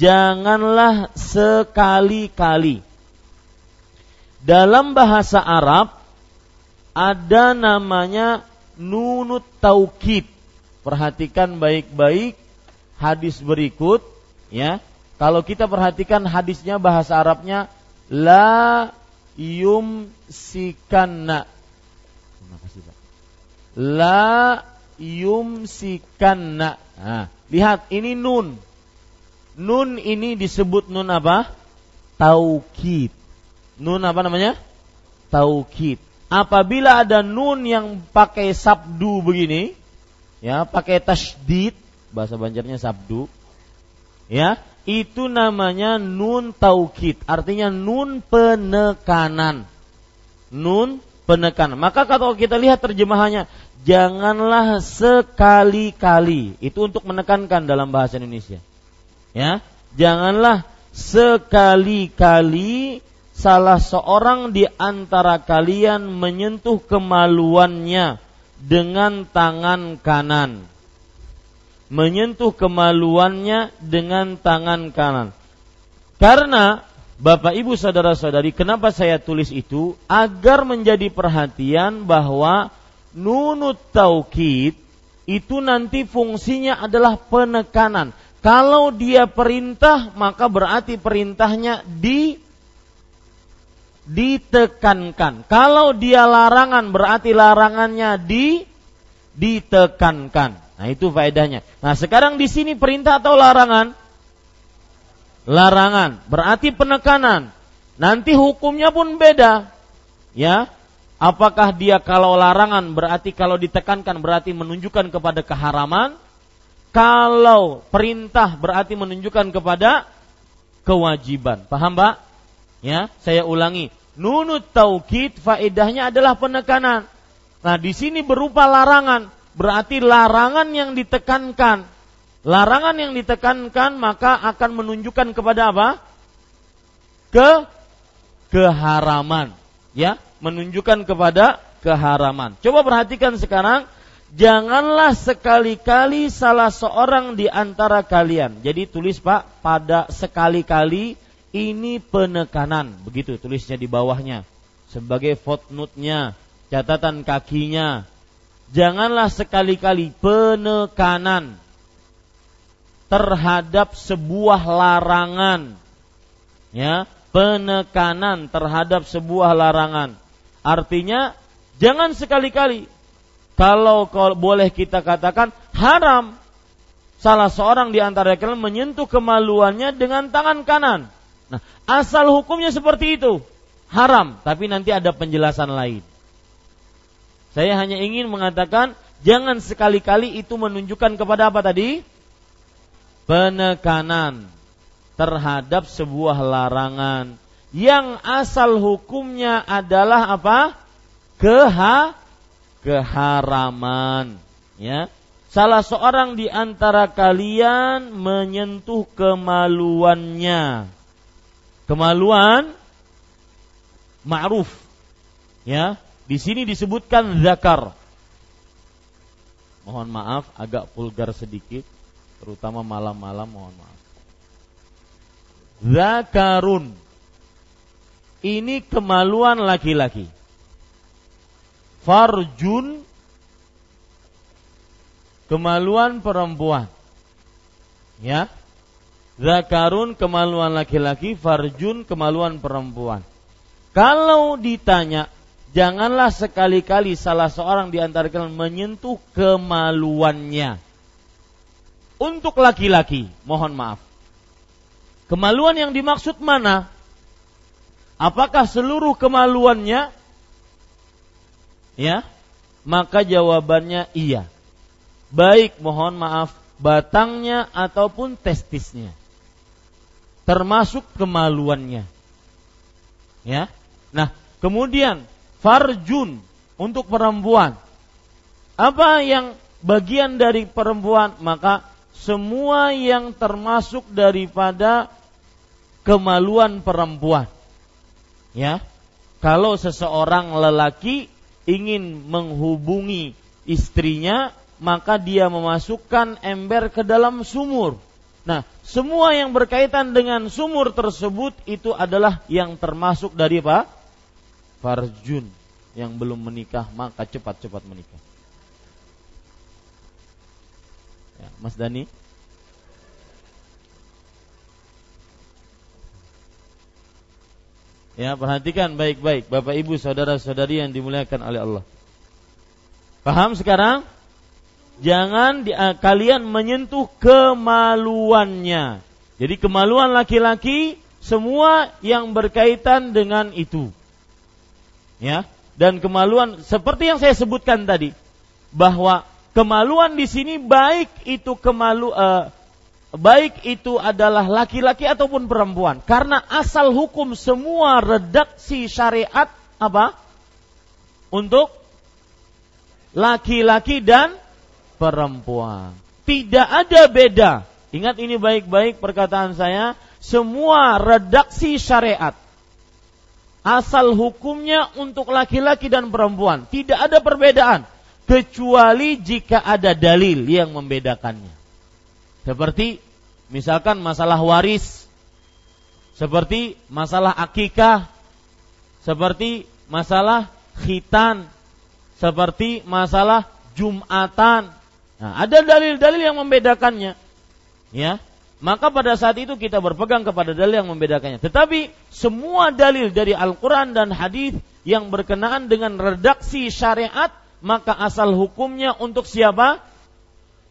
"Janganlah sekali-kali dalam bahasa Arab ada namanya nunut taukid. Perhatikan baik-baik hadis berikut ya kalau kita perhatikan hadisnya bahasa Arabnya la yum sikanna. Terima kasih Pak. La yum sikanna. Nah, lihat ini nun. Nun ini disebut nun apa? Taukid. Nun apa namanya? Taukid. Apabila ada nun yang pakai sabdu begini, ya, pakai tasdid, bahasa Banjarnya sabdu, ya, itu namanya nun taukid, artinya nun penekanan. Nun penekanan. Maka kalau kita lihat terjemahannya, janganlah sekali-kali. Itu untuk menekankan dalam bahasa Indonesia. Ya, janganlah sekali-kali salah seorang di antara kalian menyentuh kemaluannya dengan tangan kanan menyentuh kemaluannya dengan tangan kanan. Karena Bapak Ibu saudara-saudari, kenapa saya tulis itu? Agar menjadi perhatian bahwa nunut taukid itu nanti fungsinya adalah penekanan. Kalau dia perintah, maka berarti perintahnya di ditekankan. Kalau dia larangan, berarti larangannya di ditekankan. Nah, itu faedahnya. Nah, sekarang di sini perintah atau larangan? Larangan, berarti penekanan. Nanti hukumnya pun beda. Ya, Apakah dia kalau larangan berarti kalau ditekankan berarti menunjukkan kepada keharaman? Kalau perintah berarti menunjukkan kepada kewajiban. Paham, Pak? Ya, saya ulangi. Nunut taukid faedahnya adalah penekanan. Nah, di sini berupa larangan, berarti larangan yang ditekankan. Larangan yang ditekankan maka akan menunjukkan kepada apa? Ke keharaman, ya menunjukkan kepada keharaman. Coba perhatikan sekarang, janganlah sekali-kali salah seorang di antara kalian. Jadi tulis Pak, pada sekali-kali ini penekanan, begitu tulisnya di bawahnya. Sebagai footnote-nya, catatan kakinya. Janganlah sekali-kali penekanan terhadap sebuah larangan. Ya, penekanan terhadap sebuah larangan. Artinya jangan sekali-kali kalau, boleh kita katakan haram salah seorang di antara kalian menyentuh kemaluannya dengan tangan kanan. Nah, asal hukumnya seperti itu. Haram, tapi nanti ada penjelasan lain. Saya hanya ingin mengatakan jangan sekali-kali itu menunjukkan kepada apa tadi? Penekanan terhadap sebuah larangan yang asal hukumnya adalah apa? Keha keharaman, ya. Salah seorang di antara kalian menyentuh kemaluannya. Kemaluan ma'ruf. Ya, di sini disebutkan zakar. Mohon maaf agak vulgar sedikit, terutama malam-malam mohon maaf. Zakarun ini kemaluan laki-laki. Farjun kemaluan perempuan. Ya. Zakarun kemaluan laki-laki, farjun kemaluan perempuan. Kalau ditanya, janganlah sekali-kali salah seorang di antara kalian menyentuh kemaluannya. Untuk laki-laki, mohon maaf. Kemaluan yang dimaksud mana? Apakah seluruh kemaluannya? Ya, maka jawabannya iya. Baik, mohon maaf, batangnya ataupun testisnya. Termasuk kemaluannya. Ya. Nah, kemudian farjun untuk perempuan. Apa yang bagian dari perempuan? Maka semua yang termasuk daripada kemaluan perempuan ya kalau seseorang lelaki ingin menghubungi istrinya maka dia memasukkan ember ke dalam sumur nah semua yang berkaitan dengan sumur tersebut itu adalah yang termasuk dari apa farjun yang belum menikah maka cepat-cepat menikah ya, Mas Dani Ya, perhatikan baik-baik Bapak Ibu saudara-saudari yang dimuliakan oleh Allah. Paham sekarang? Jangan di, uh, kalian menyentuh kemaluannya. Jadi kemaluan laki-laki semua yang berkaitan dengan itu. Ya, dan kemaluan seperti yang saya sebutkan tadi bahwa kemaluan di sini baik itu kemalu uh, baik itu adalah laki-laki ataupun perempuan. Karena asal hukum semua redaksi syariat apa? Untuk laki-laki dan perempuan. Tidak ada beda. Ingat ini baik-baik perkataan saya. Semua redaksi syariat asal hukumnya untuk laki-laki dan perempuan tidak ada perbedaan kecuali jika ada dalil yang membedakannya seperti misalkan masalah waris. seperti masalah akikah, seperti masalah khitan, seperti masalah jumatan. Nah, ada dalil-dalil yang membedakannya. Ya. Maka pada saat itu kita berpegang kepada dalil yang membedakannya. Tetapi semua dalil dari Al-Quran dan hadis yang berkenaan dengan redaksi syariat, maka asal hukumnya untuk siapa?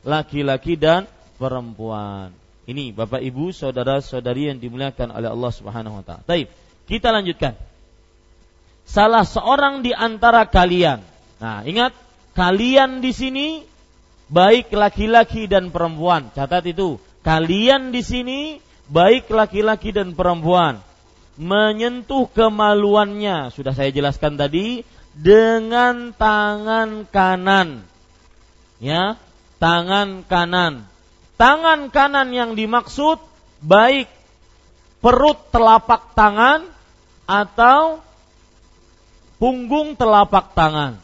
Laki-laki dan perempuan. Ini Bapak Ibu, saudara-saudari yang dimuliakan oleh Allah Subhanahu wa taala. Baik, kita lanjutkan. Salah seorang di antara kalian. Nah, ingat kalian di sini baik laki-laki dan perempuan. Catat itu. Kalian di sini baik laki-laki dan perempuan menyentuh kemaluannya sudah saya jelaskan tadi dengan tangan kanan. Ya, tangan kanan tangan kanan yang dimaksud baik perut telapak tangan atau punggung telapak tangan.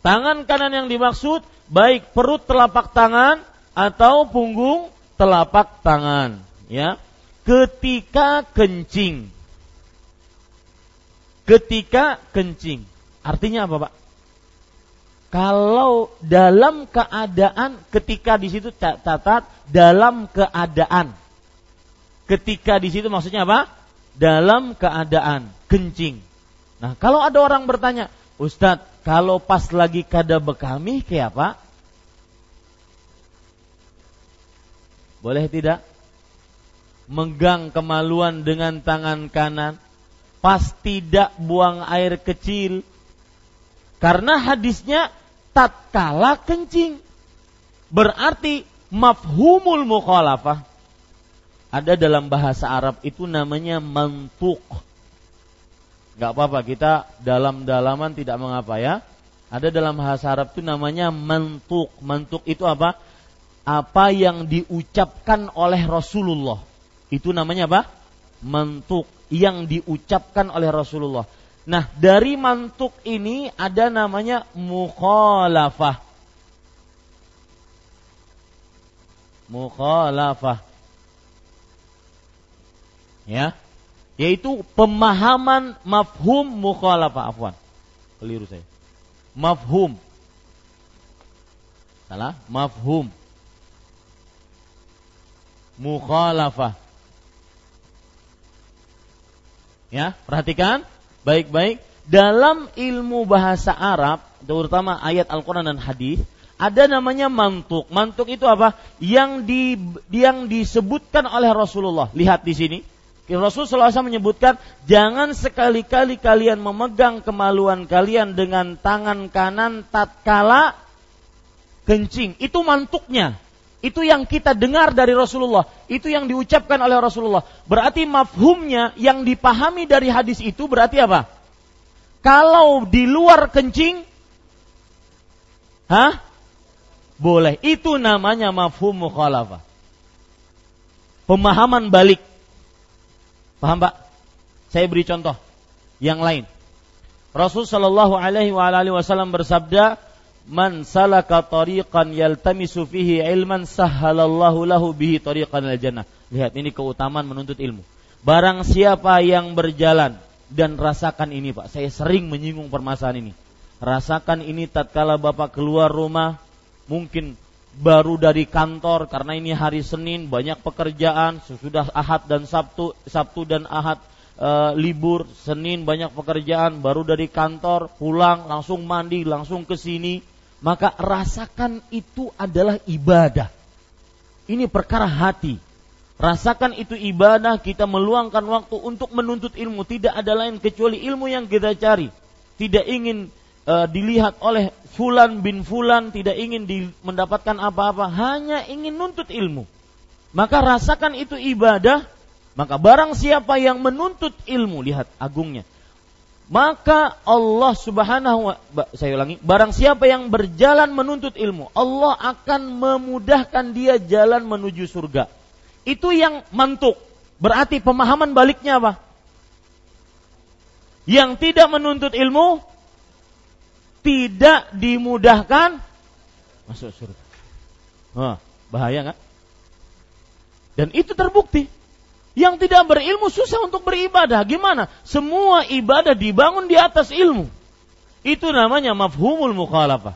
Tangan kanan yang dimaksud baik perut telapak tangan atau punggung telapak tangan, ya. Ketika kencing. Ketika kencing. Artinya apa, Pak? Kalau dalam keadaan ketika di situ catat dalam keadaan. Ketika di situ maksudnya apa? Dalam keadaan kencing. Nah, kalau ada orang bertanya, Ustadz, kalau pas lagi kada bekami kayak apa? Boleh tidak? Megang kemaluan dengan tangan kanan, pas tidak buang air kecil, karena hadisnya tatkala kencing. Berarti mafhumul mukhalafah ada dalam bahasa Arab itu namanya mantuk. Gak apa-apa kita dalam-dalaman tidak mengapa ya. Ada dalam bahasa Arab itu namanya mantuk. Mantuk itu apa? Apa yang diucapkan oleh Rasulullah. Itu namanya apa? Mantuk. Yang diucapkan oleh Rasulullah. Nah, dari mantuk ini ada namanya mukhalafah. Mukhalafah. Ya. Yaitu pemahaman mafhum mukhalafah afwan. Keliru saya. Mafhum. Salah, mafhum. Mukhalafah. Ya, perhatikan baik-baik dalam ilmu bahasa Arab, terutama ayat Al-Quran dan hadis, ada namanya mantuk. Mantuk itu apa? Yang di yang disebutkan oleh Rasulullah. Lihat di sini. Rasulullah SAW menyebutkan, jangan sekali-kali kalian memegang kemaluan kalian dengan tangan kanan tatkala kencing. Itu mantuknya. Itu yang kita dengar dari Rasulullah, itu yang diucapkan oleh Rasulullah. Berarti mafhumnya yang dipahami dari hadis itu berarti apa? Kalau di luar kencing, hah? Boleh. Itu namanya mafhum mukhalafah. Pemahaman balik. Paham Pak? Saya beri contoh yang lain. Rasul Shallallahu Alaihi Wasallam bersabda, man salaka tariqan yaltamisu fihi ilman sahhalallahu lahu bihi tariqan al jannah. Lihat ini keutamaan menuntut ilmu. Barang siapa yang berjalan dan rasakan ini Pak, saya sering menyinggung permasalahan ini. Rasakan ini tatkala Bapak keluar rumah, mungkin baru dari kantor karena ini hari Senin banyak pekerjaan, sesudah Ahad dan Sabtu, Sabtu dan Ahad e, libur, Senin banyak pekerjaan, baru dari kantor pulang langsung mandi, langsung ke sini maka rasakan itu adalah ibadah. Ini perkara hati. Rasakan itu ibadah, kita meluangkan waktu untuk menuntut ilmu. Tidak ada lain kecuali ilmu yang kita cari. Tidak ingin uh, dilihat oleh fulan bin fulan, tidak ingin di, mendapatkan apa-apa, hanya ingin nuntut ilmu. Maka rasakan itu ibadah, maka barang siapa yang menuntut ilmu, lihat agungnya maka Allah Subhanahu wa saya ulangi, barang siapa yang berjalan menuntut ilmu, Allah akan memudahkan dia jalan menuju surga. Itu yang mantuk. Berarti pemahaman baliknya apa? Yang tidak menuntut ilmu tidak dimudahkan masuk surga. Wah, bahaya nggak? Dan itu terbukti. Yang tidak berilmu susah untuk beribadah. Gimana? Semua ibadah dibangun di atas ilmu. Itu namanya mafhumul mukhalafah.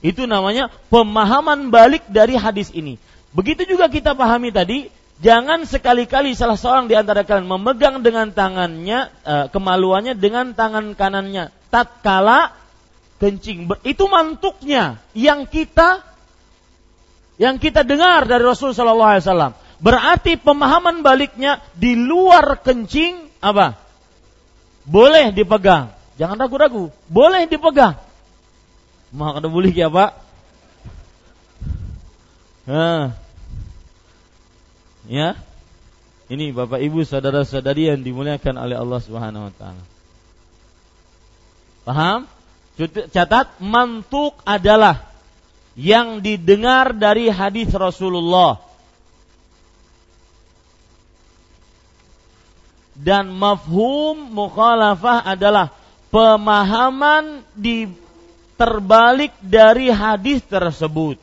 Itu namanya pemahaman balik dari hadis ini. Begitu juga kita pahami tadi, jangan sekali-kali salah seorang di antara kalian memegang dengan tangannya uh, kemaluannya dengan tangan kanannya tatkala kencing. Itu mantuknya yang kita yang kita dengar dari Rasul Shallallahu Alaihi Wasallam. Berarti pemahaman baliknya di luar kencing apa? Boleh dipegang. Jangan ragu-ragu. Boleh dipegang. Maka ada boleh ya Pak? Nah. Ya. Ini Bapak Ibu saudara-saudari yang dimuliakan oleh Allah Subhanahu wa taala. Paham? Catat mantuk adalah yang didengar dari hadis Rasulullah dan mafhum mukhalafah adalah pemahaman di terbalik dari hadis tersebut.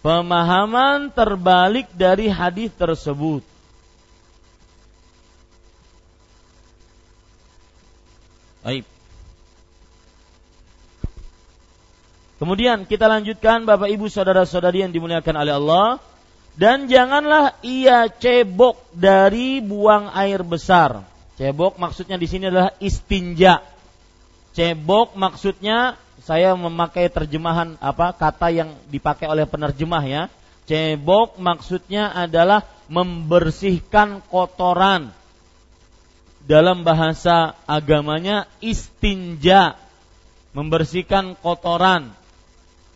Pemahaman terbalik dari hadis tersebut. Baik. Kemudian kita lanjutkan Bapak Ibu saudara-saudari yang dimuliakan oleh Allah dan janganlah ia cebok dari buang air besar. Cebok maksudnya di sini adalah istinja. Cebok maksudnya saya memakai terjemahan apa kata yang dipakai oleh penerjemah ya. Cebok maksudnya adalah membersihkan kotoran. Dalam bahasa agamanya istinja, membersihkan kotoran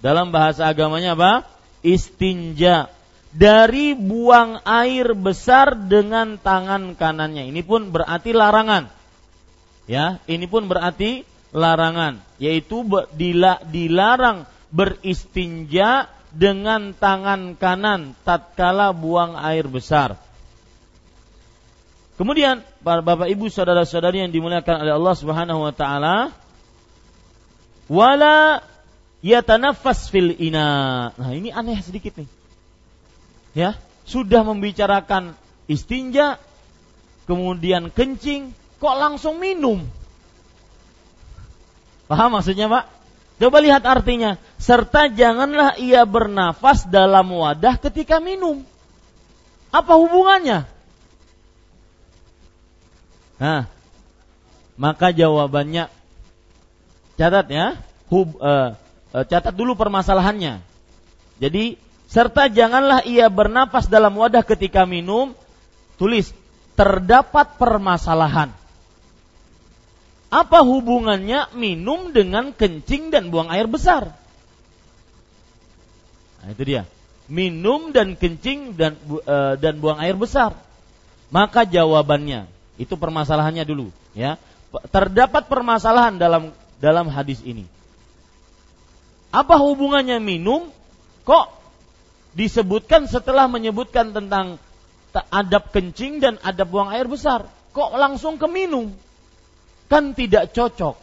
dalam bahasa agamanya apa? Istinja. Dari buang air besar dengan tangan kanannya. Ini pun berarti larangan. Ya, ini pun berarti larangan, yaitu dilarang beristinja dengan tangan kanan tatkala buang air besar. Kemudian para Bapak Ibu saudara-saudari yang dimuliakan oleh Allah Subhanahu wa taala wala yatanaffas fil ina. Nah, ini aneh sedikit nih. Ya, sudah membicarakan istinja, kemudian kencing, kok langsung minum? Paham maksudnya, Pak? Coba lihat artinya. Serta janganlah ia bernafas dalam wadah ketika minum. Apa hubungannya? Nah, maka jawabannya catat ya. Hub, uh, catat dulu permasalahannya. Jadi serta janganlah ia bernapas dalam wadah ketika minum. Tulis terdapat permasalahan. Apa hubungannya minum dengan kencing dan buang air besar? Nah, itu dia. Minum dan kencing dan e, dan buang air besar. Maka jawabannya itu permasalahannya dulu, ya. Terdapat permasalahan dalam dalam hadis ini. Apa hubungannya minum? Kok disebutkan setelah menyebutkan tentang adab kencing dan adab buang air besar? Kok langsung ke minum? Kan tidak cocok.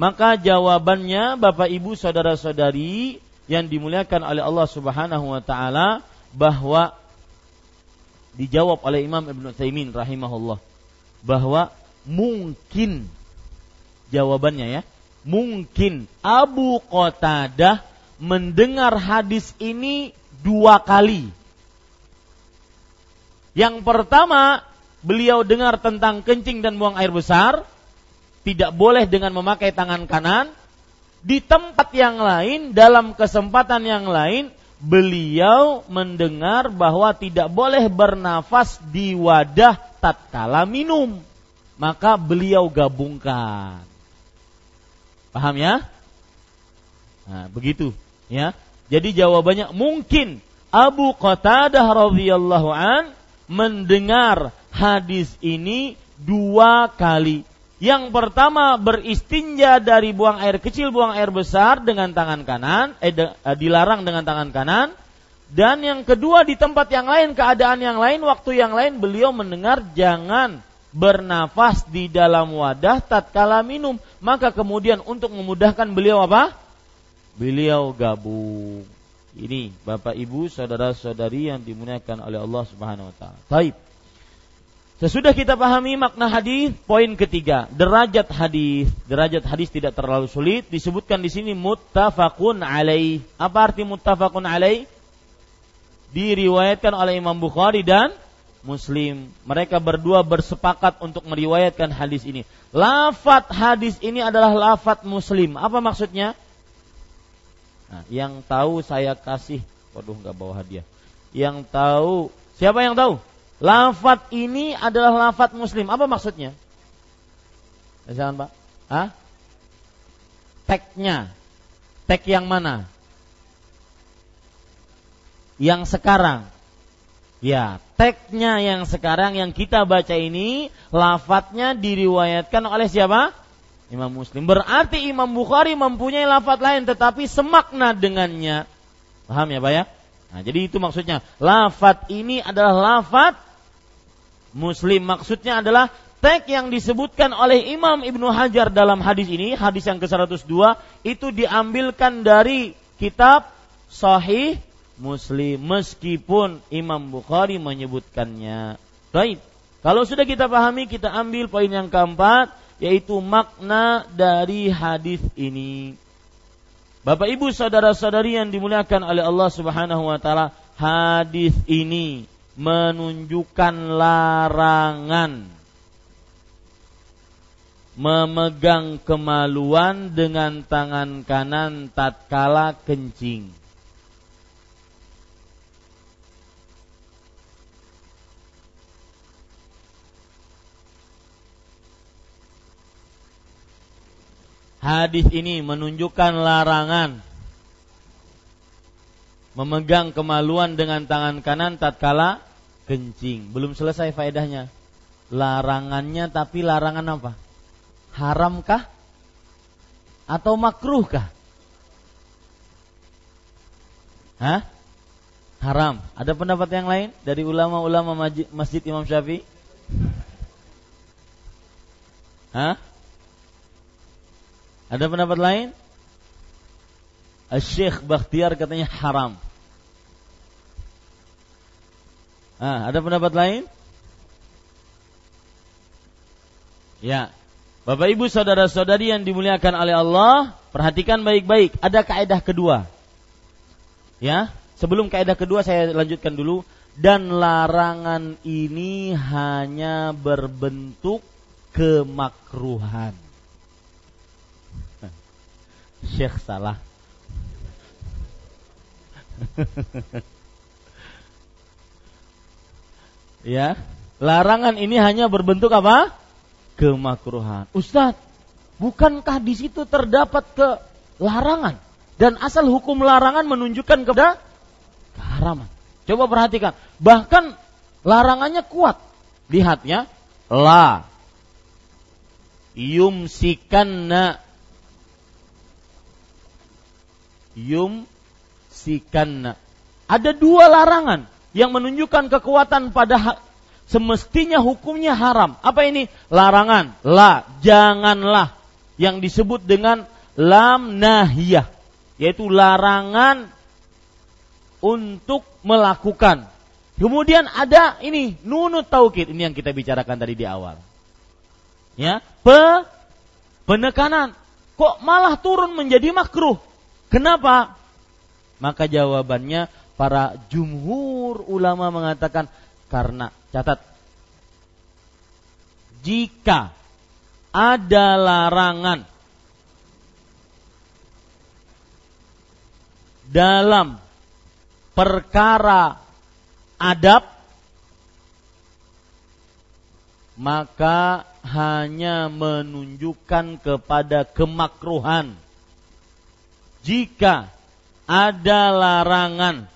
Maka jawabannya Bapak Ibu saudara-saudari yang dimuliakan oleh Allah Subhanahu wa taala bahwa dijawab oleh Imam Ibn Taimin rahimahullah bahwa mungkin jawabannya ya mungkin Abu Qatadah mendengar hadis ini dua kali. Yang pertama, beliau dengar tentang kencing dan buang air besar, tidak boleh dengan memakai tangan kanan. Di tempat yang lain, dalam kesempatan yang lain, beliau mendengar bahwa tidak boleh bernafas di wadah tatkala minum. Maka beliau gabungkan. Paham ya? Nah, begitu ya. Jadi jawabannya mungkin Abu Qatadah radhiyallahu an mendengar hadis ini dua kali. Yang pertama beristinja dari buang air kecil, buang air besar dengan tangan kanan, eh, eh, dilarang dengan tangan kanan. Dan yang kedua di tempat yang lain, keadaan yang lain, waktu yang lain beliau mendengar jangan bernafas di dalam wadah tatkala minum. Maka kemudian untuk memudahkan beliau apa? Beliau gabung. Ini Bapak Ibu, saudara-saudari yang dimuliakan oleh Allah Subhanahu wa taala. Baik. Sesudah kita pahami makna hadis, poin ketiga, derajat hadis. Derajat hadis tidak terlalu sulit, disebutkan di sini muttafaqun alaih. Apa arti muttafaqun alaih? Diriwayatkan oleh Imam Bukhari dan Muslim. Mereka berdua bersepakat untuk meriwayatkan hadis ini. Lafat hadis ini adalah lafat Muslim. Apa maksudnya? Nah, yang tahu saya kasih. Waduh, nggak bawa hadiah. Yang tahu, siapa yang tahu? Lafat ini adalah lafat muslim. Apa maksudnya? Jangan Pak. Hah? Teknya. Tek yang mana? Yang sekarang. Ya, teknya yang sekarang yang kita baca ini lafadznya diriwayatkan oleh siapa? Imam Muslim. Berarti Imam Bukhari mempunyai lafadz lain tetapi semakna dengannya. Paham ya, Pak ya? Nah, jadi itu maksudnya. Lafadz ini adalah lafadz Muslim maksudnya adalah teks yang disebutkan oleh Imam Ibnu Hajar dalam hadis ini, hadis yang ke-102 itu diambilkan dari kitab Sahih Muslim meskipun Imam Bukhari menyebutkannya. Baik. Kalau sudah kita pahami, kita ambil poin yang keempat yaitu makna dari hadis ini. Bapak Ibu saudara-saudari yang dimuliakan oleh Allah Subhanahu wa taala, hadis ini menunjukkan larangan memegang kemaluan dengan tangan kanan tatkala kencing. Hadis ini menunjukkan larangan memegang kemaluan dengan tangan kanan tatkala kencing. Belum selesai faedahnya. Larangannya tapi larangan apa? Haramkah? Atau makruhkah? Hah? Haram. Ada pendapat yang lain dari ulama-ulama Masjid Imam Syafi'i? Hah? Ada pendapat lain? Syekh Bakhtiar katanya haram. Ah, ada pendapat lain? Ya. Bapak Ibu saudara-saudari yang dimuliakan oleh Allah, perhatikan baik-baik. Ada kaidah kedua. Ya, sebelum kaidah kedua saya lanjutkan dulu dan larangan ini hanya berbentuk kemakruhan. Syekh salah. ya, larangan ini hanya berbentuk apa? Kemakruhan. Ustadz, bukankah di situ terdapat ke larangan dan asal hukum larangan menunjukkan kepada keharaman. Coba perhatikan, bahkan larangannya kuat. Lihatnya, la yumsikanna yumsikanna ada dua larangan yang menunjukkan kekuatan pada semestinya hukumnya haram. Apa ini? Larangan. La, janganlah. Yang disebut dengan lam nahiyah. Yaitu larangan untuk melakukan. Kemudian ada ini nunut taukid ini yang kita bicarakan tadi di awal. Ya, pe penekanan. Kok malah turun menjadi makruh? Kenapa? Maka jawabannya para jumhur ulama mengatakan karena catat jika ada larangan dalam perkara adab maka hanya menunjukkan kepada kemakruhan jika ada larangan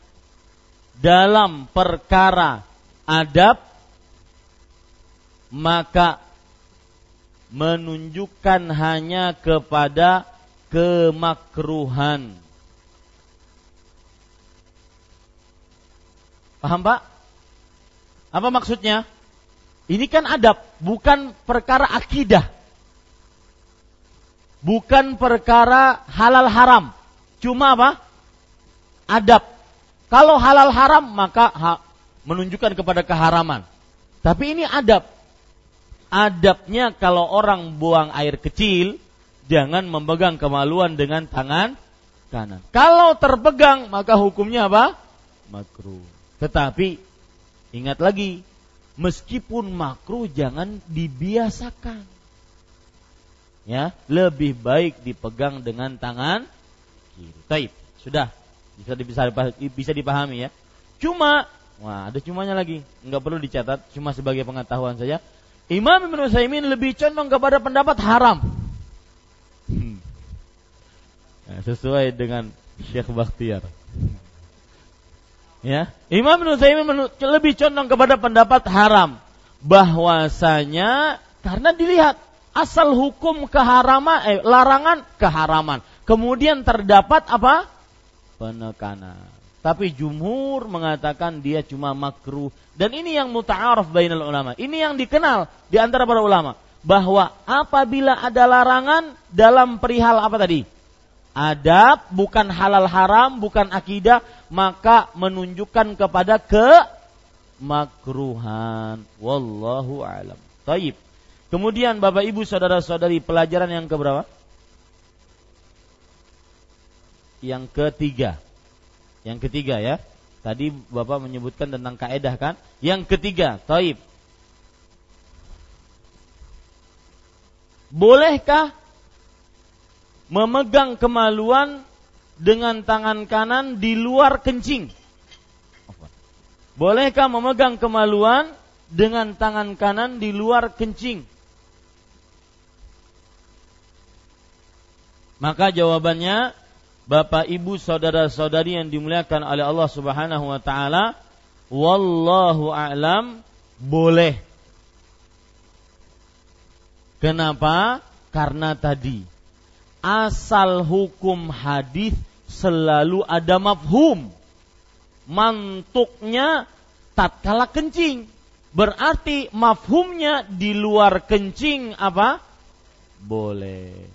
dalam perkara adab maka menunjukkan hanya kepada kemakruhan. Paham Pak? Apa maksudnya? Ini kan adab, bukan perkara akidah. Bukan perkara halal haram. Cuma apa? Adab. Kalau halal haram maka ha, menunjukkan kepada keharaman. Tapi ini adab. adabnya kalau orang buang air kecil jangan memegang kemaluan dengan tangan kanan. Kalau terpegang maka hukumnya apa? Makruh. Tetapi ingat lagi, meskipun makruh jangan dibiasakan. Ya, lebih baik dipegang dengan tangan kiri. Taib. Sudah bisa bisa bisa dipahami ya. Cuma wah ada cumanya lagi, nggak perlu dicatat, cuma sebagai pengetahuan saja. Imam Ibn Utsaimin lebih condong kepada pendapat haram. Hmm. Nah, sesuai dengan Syekh Bakhtiar. Ya, Imam Ibn Utsaimin lebih condong kepada pendapat haram bahwasanya karena dilihat asal hukum keharaman eh larangan keharaman. Kemudian terdapat apa? penekanan. Tapi jumhur mengatakan dia cuma makruh dan ini yang muta'aruf bainal ulama. Ini yang dikenal di antara para ulama bahwa apabila ada larangan dalam perihal apa tadi? Adab bukan halal haram, bukan akidah, maka menunjukkan kepada ke makruhan. Wallahu alam. Taib. Kemudian Bapak Ibu saudara-saudari pelajaran yang keberapa? Yang ketiga. Yang ketiga ya. Tadi Bapak menyebutkan tentang kaedah kan? Yang ketiga, taib. Bolehkah memegang kemaluan dengan tangan kanan di luar kencing? Bolehkah memegang kemaluan dengan tangan kanan di luar kencing? Maka jawabannya Bapak Ibu saudara-saudari yang dimuliakan oleh Allah Subhanahu wa taala, wallahu a'lam boleh. Kenapa? Karena tadi asal hukum hadis selalu ada mafhum. Mantuknya tatkala kencing. Berarti mafhumnya di luar kencing apa? Boleh.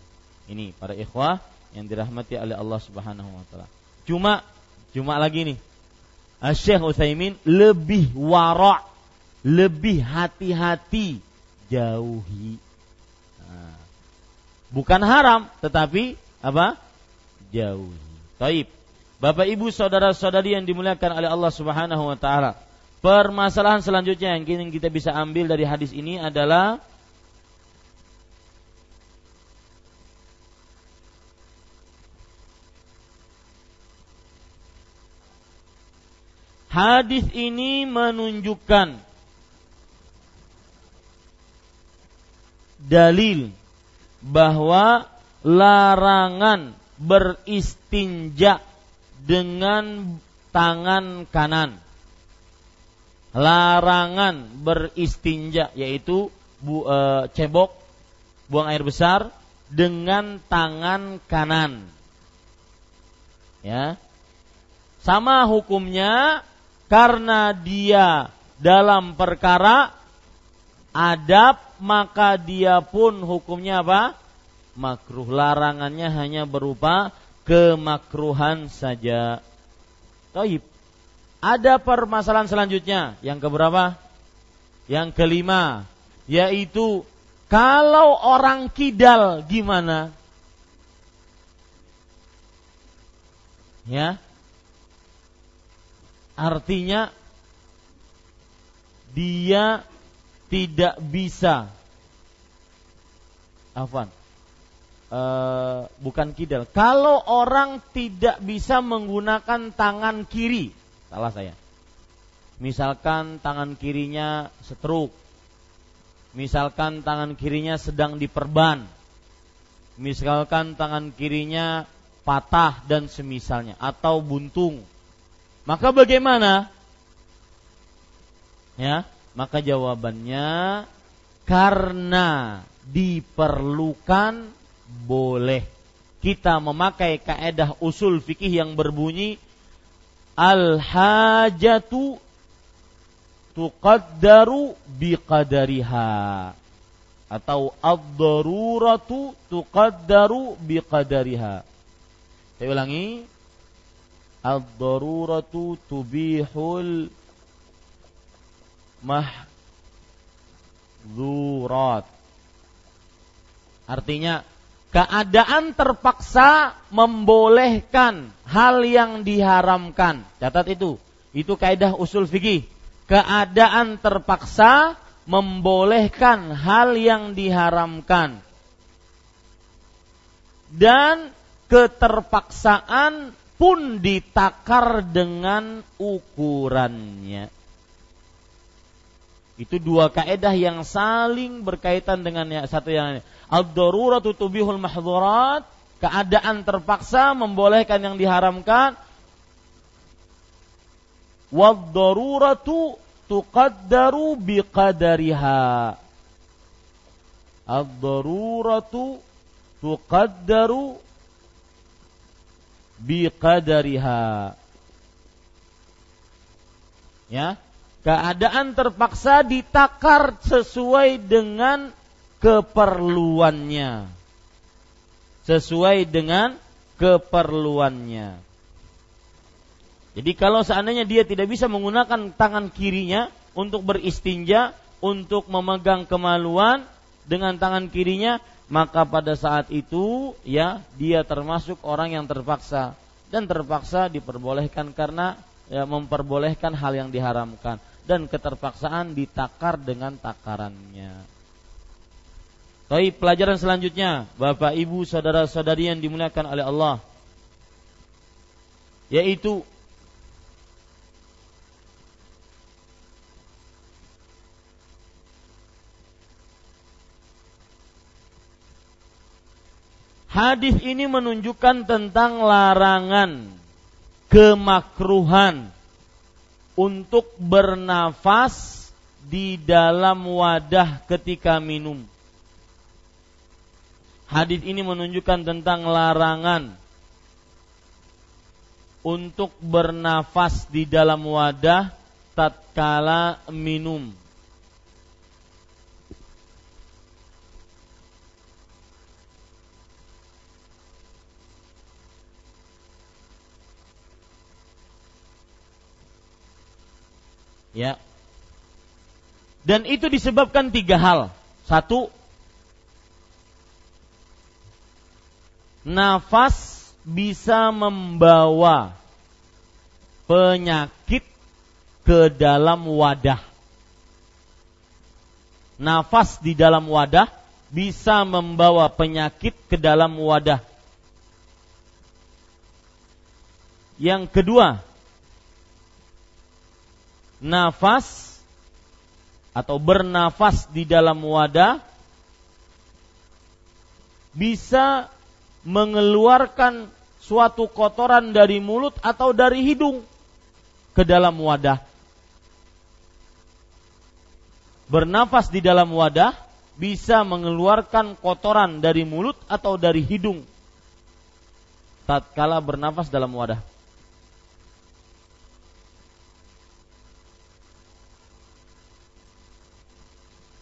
Ini para ikhwah yang dirahmati oleh Allah Subhanahu wa taala. Cuma cuma lagi nih. Syekh Utsaimin lebih wara, lebih hati-hati jauhi. Nah, bukan haram, tetapi apa? Jauhi. Taib. Bapak Ibu saudara-saudari yang dimuliakan oleh Allah Subhanahu wa taala. Permasalahan selanjutnya yang kita bisa ambil dari hadis ini adalah Hadis ini menunjukkan dalil bahwa larangan beristinja dengan tangan kanan. Larangan beristinja yaitu bu, e, cebok buang air besar dengan tangan kanan. Ya. Sama hukumnya karena dia dalam perkara adab maka dia pun hukumnya apa? Makruh. Larangannya hanya berupa kemakruhan saja. Taib. Ada permasalahan selanjutnya yang keberapa? Yang kelima, yaitu kalau orang kidal gimana? Ya, Artinya dia tidak bisa. Afan e, bukan kidal. Kalau orang tidak bisa menggunakan tangan kiri, salah saya. Misalkan tangan kirinya setruk, misalkan tangan kirinya sedang diperban, misalkan tangan kirinya patah dan semisalnya, atau buntung, maka bagaimana? Ya, maka jawabannya karena diperlukan boleh kita memakai kaedah usul fikih yang berbunyi al hajatu tuqaddaru biqadariha atau ad-daruratu tuqaddaru biqadariha. Saya ulangi, ad-daruratu tubihul mah mahzurat. Artinya keadaan terpaksa membolehkan hal yang diharamkan. Catat itu. Itu kaidah usul fikih. Keadaan terpaksa membolehkan hal yang diharamkan. Dan keterpaksaan pun ditakar dengan ukurannya. Itu dua kaedah yang saling berkaitan dengan yang satu yang lain. Ad-daruratu tubihul mahdhurat, keadaan terpaksa membolehkan yang diharamkan. Wad-daruratu tuqaddaru biqadariha. Ad-daruratu tuqaddaru biqadariha. Ya, keadaan terpaksa ditakar sesuai dengan keperluannya. Sesuai dengan keperluannya. Jadi kalau seandainya dia tidak bisa menggunakan tangan kirinya untuk beristinja, untuk memegang kemaluan dengan tangan kirinya, maka pada saat itu ya dia termasuk orang yang terpaksa. Dan terpaksa diperbolehkan karena ya, memperbolehkan hal yang diharamkan. Dan keterpaksaan ditakar dengan takarannya. Tapi pelajaran selanjutnya, Bapak Ibu saudara-saudari yang dimuliakan oleh Allah. Yaitu Hadis ini menunjukkan tentang larangan kemakruhan untuk bernafas di dalam wadah ketika minum. Hadis ini menunjukkan tentang larangan untuk bernafas di dalam wadah tatkala minum. Ya. Dan itu disebabkan tiga hal. Satu, nafas bisa membawa penyakit ke dalam wadah. Nafas di dalam wadah bisa membawa penyakit ke dalam wadah. Yang kedua, nafas atau bernafas di dalam wadah bisa mengeluarkan suatu kotoran dari mulut atau dari hidung ke dalam wadah. Bernafas di dalam wadah bisa mengeluarkan kotoran dari mulut atau dari hidung tatkala bernafas dalam wadah.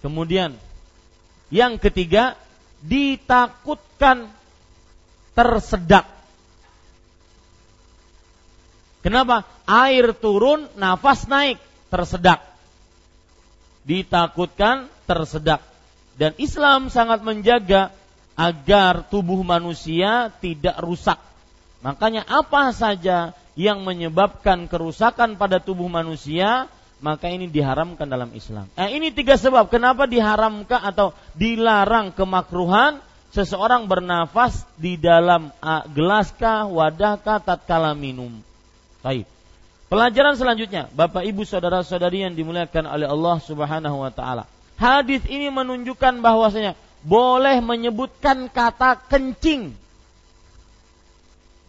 Kemudian yang ketiga ditakutkan tersedak. Kenapa? Air turun, nafas naik, tersedak. Ditakutkan tersedak. Dan Islam sangat menjaga agar tubuh manusia tidak rusak. Makanya apa saja yang menyebabkan kerusakan pada tubuh manusia maka ini diharamkan dalam Islam. Nah, ini tiga sebab kenapa diharamkan atau dilarang kemakruhan seseorang bernafas di dalam uh, gelaskah, wadahkah tatkala minum. Baik. Pelajaran selanjutnya, Bapak Ibu saudara-saudari yang dimuliakan oleh Allah Subhanahu wa taala. Hadis ini menunjukkan bahwasanya boleh menyebutkan kata kencing.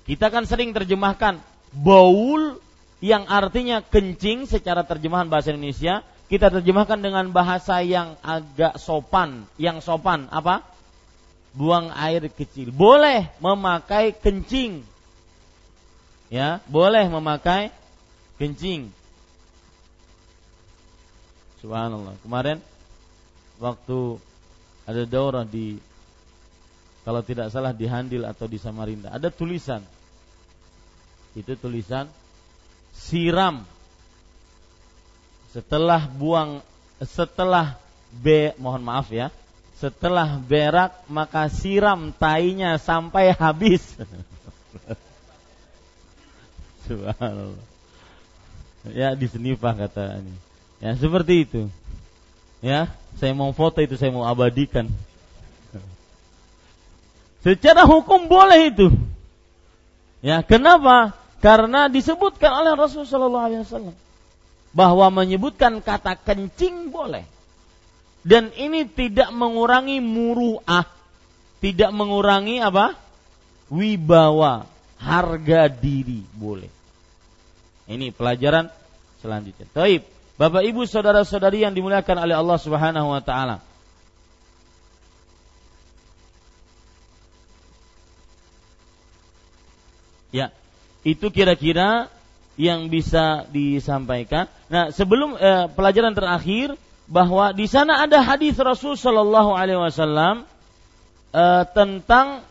Kita kan sering terjemahkan baul yang artinya kencing secara terjemahan bahasa Indonesia kita terjemahkan dengan bahasa yang agak sopan, yang sopan apa? Buang air kecil. Boleh memakai kencing. Ya, boleh memakai kencing. Subhanallah. Kemarin waktu ada daurah di kalau tidak salah di Handil atau di Samarinda, ada tulisan. Itu tulisan siram setelah buang setelah be mohon maaf ya setelah berak maka siram tainya sampai habis. Subhanallah. Ya disenipah kata ini. Ya seperti itu. Ya, saya mau foto itu saya mau abadikan. Secara hukum boleh itu. Ya, kenapa? Karena disebutkan oleh Rasulullah SAW bahwa menyebutkan kata kencing boleh. Dan ini tidak mengurangi muruah, tidak mengurangi apa? Wibawa, harga diri boleh. Ini pelajaran selanjutnya. Taib. Bapak Ibu saudara-saudari yang dimuliakan oleh Allah Subhanahu wa taala. Ya, itu kira-kira yang bisa disampaikan. Nah, sebelum eh, pelajaran terakhir bahwa di sana ada hadis Rasul Shallallahu Alaihi Wasallam eh, tentang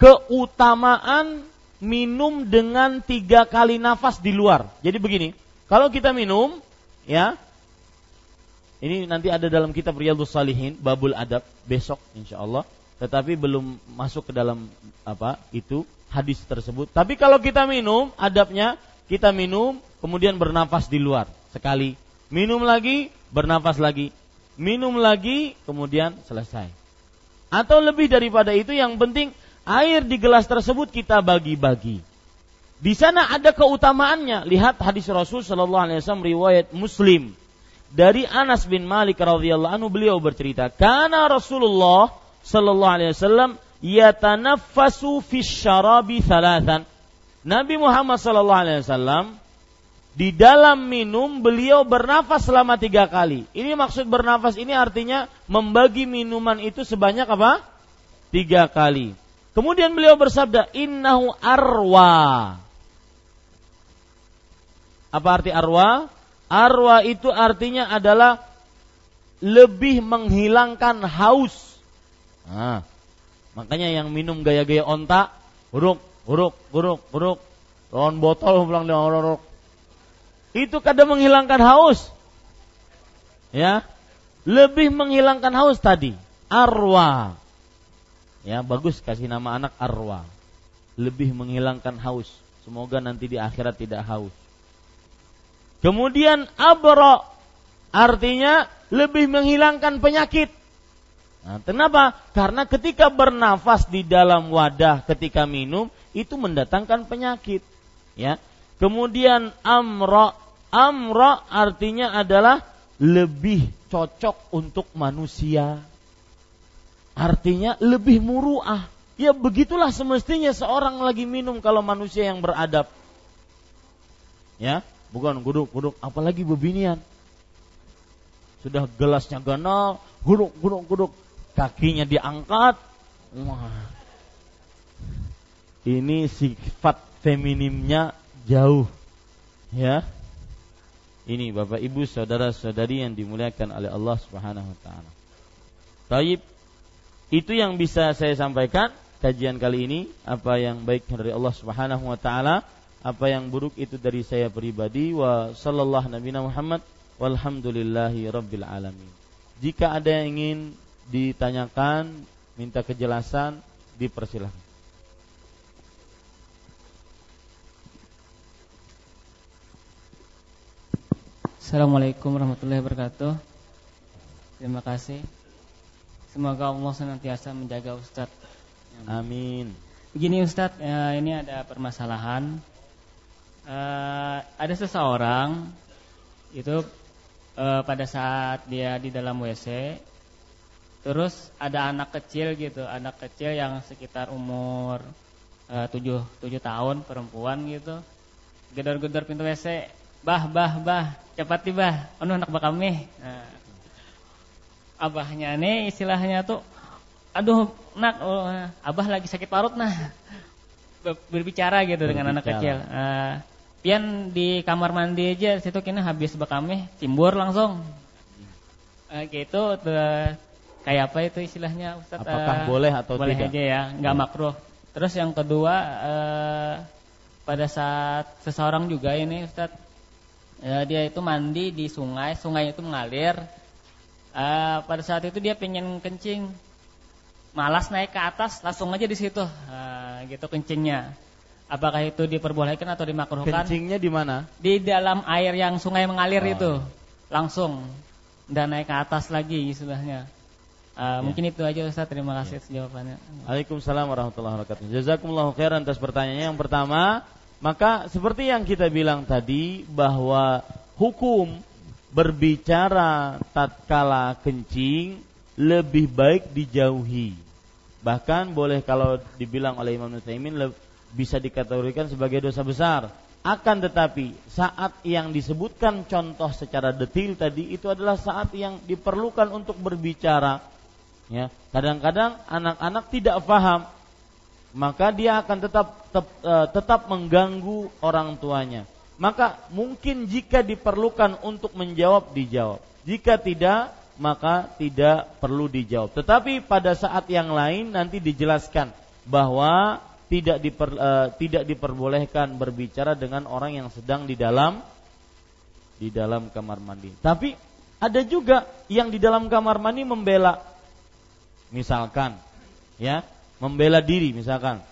keutamaan minum dengan tiga kali nafas di luar. Jadi begini, kalau kita minum, ya, ini nanti ada dalam kitab Riyadhus Salihin, Babul Adab besok insya Allah. Tetapi belum masuk ke dalam apa itu hadis tersebut. Tapi kalau kita minum, adabnya kita minum, kemudian bernafas di luar sekali. Minum lagi, bernafas lagi. Minum lagi, kemudian selesai. Atau lebih daripada itu, yang penting air di gelas tersebut kita bagi-bagi. Di sana ada keutamaannya. Lihat hadis Rasul Shallallahu Alaihi Wasallam riwayat Muslim dari Anas bin Malik radhiyallahu anhu beliau bercerita, karena Rasulullah Shallallahu Alaihi Wasallam yatanaffasu fi syarabi thalathan. Nabi Muhammad sallallahu alaihi wasallam di dalam minum beliau bernafas selama tiga kali. Ini maksud bernafas ini artinya membagi minuman itu sebanyak apa? Tiga kali. Kemudian beliau bersabda, Innahu arwa. Apa arti arwa? Arwa itu artinya adalah lebih menghilangkan haus. Nah, Makanya yang minum gaya-gaya onta, huruk, huruk, huruk, huruk, lawan botol pulang dengan huruk. Itu kadang menghilangkan haus. Ya, lebih menghilangkan haus tadi. Arwa. Ya, bagus kasih nama anak Arwa. Lebih menghilangkan haus. Semoga nanti di akhirat tidak haus. Kemudian abro artinya lebih menghilangkan penyakit. Nah, kenapa? Karena ketika bernafas di dalam wadah ketika minum itu mendatangkan penyakit. Ya. Kemudian amro, amro artinya adalah lebih cocok untuk manusia. Artinya lebih muruah. Ya begitulah semestinya seorang lagi minum kalau manusia yang beradab. Ya, bukan guduk-guduk apalagi bebinian. Sudah gelasnya ganal, guduk-guduk-guduk kakinya diangkat. Wah. Ini sifat feminimnya jauh. Ya. Ini Bapak Ibu saudara-saudari yang dimuliakan oleh Allah Subhanahu wa taala. Taib itu yang bisa saya sampaikan kajian kali ini apa yang baik dari Allah Subhanahu wa taala apa yang buruk itu dari saya pribadi wa sallallahu nabi Muhammad walhamdulillahi rabbil alamin jika ada yang ingin ditanyakan, minta kejelasan, dipersilahkan. Assalamualaikum warahmatullahi wabarakatuh. Terima kasih. Semoga Allah senantiasa menjaga Ustadz. Amin. Begini Ustadz, ya, ini ada permasalahan. Uh, ada seseorang itu uh, pada saat dia di dalam WC Terus ada anak kecil gitu, anak kecil yang sekitar umur eh, tujuh tujuh tahun perempuan gitu, gedor-gedor pintu WC, bah bah bah, cepat tiba, anu anak bakami. Nah, abahnya nih istilahnya tuh, aduh nak, oh, abah lagi sakit parut nah, berbicara gitu berbicara. dengan anak kecil. Uh, pian di kamar mandi aja situ kini habis bakami, cimbur langsung. Uh, gitu tuh kayak apa itu istilahnya Ustaz? Apakah uh, boleh atau boleh tidak? aja ya, nggak hmm. makruh. Terus yang kedua uh, pada saat seseorang juga ini Ustaz uh, dia itu mandi di sungai, sungai itu mengalir. Uh, pada saat itu dia pengen kencing, malas naik ke atas, langsung aja di situ, uh, gitu kencingnya. Apakah itu diperbolehkan atau dimakruhkan? Kencingnya di mana? Di dalam air yang sungai mengalir oh. itu, langsung dan naik ke atas lagi istilahnya. Uh, ya. Mungkin itu aja Ustaz, terima kasih ya. jawabannya. Waalaikumsalam warahmatullahi wabarakatuh. Jazakumullahu khairan atas pertanyaannya. Yang pertama, maka seperti yang kita bilang tadi bahwa hukum berbicara tatkala kencing lebih baik dijauhi. Bahkan boleh kalau dibilang oleh Imam Nutaimin bisa dikategorikan sebagai dosa besar. Akan tetapi saat yang disebutkan contoh secara detil tadi itu adalah saat yang diperlukan untuk berbicara. Ya, kadang-kadang anak-anak tidak paham, maka dia akan tetap tetap, uh, tetap mengganggu orang tuanya maka mungkin jika diperlukan untuk menjawab dijawab. Jika tidak, maka tidak perlu dijawab. Tetapi pada saat yang lain nanti dijelaskan bahwa tidak diper, uh, tidak diperbolehkan berbicara dengan orang yang sedang di dalam di dalam kamar mandi. Tapi ada juga yang di dalam kamar mandi membela misalkan ya, membela diri misalkan.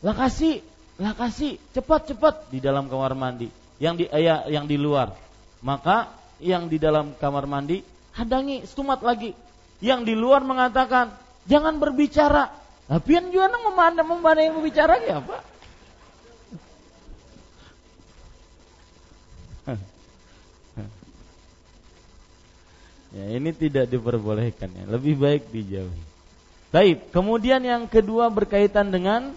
Lah kasih lah kasih cepat cepat di dalam kamar mandi. Yang di eh, ya, yang di luar. Maka yang di dalam kamar mandi hadangi stumat lagi. Yang di luar mengatakan jangan berbicara. Tapi yang juga memandang memandang yang berbicara ya pak Ya, ini tidak diperbolehkan ya. Lebih baik dijauhi. Baik, kemudian yang kedua berkaitan dengan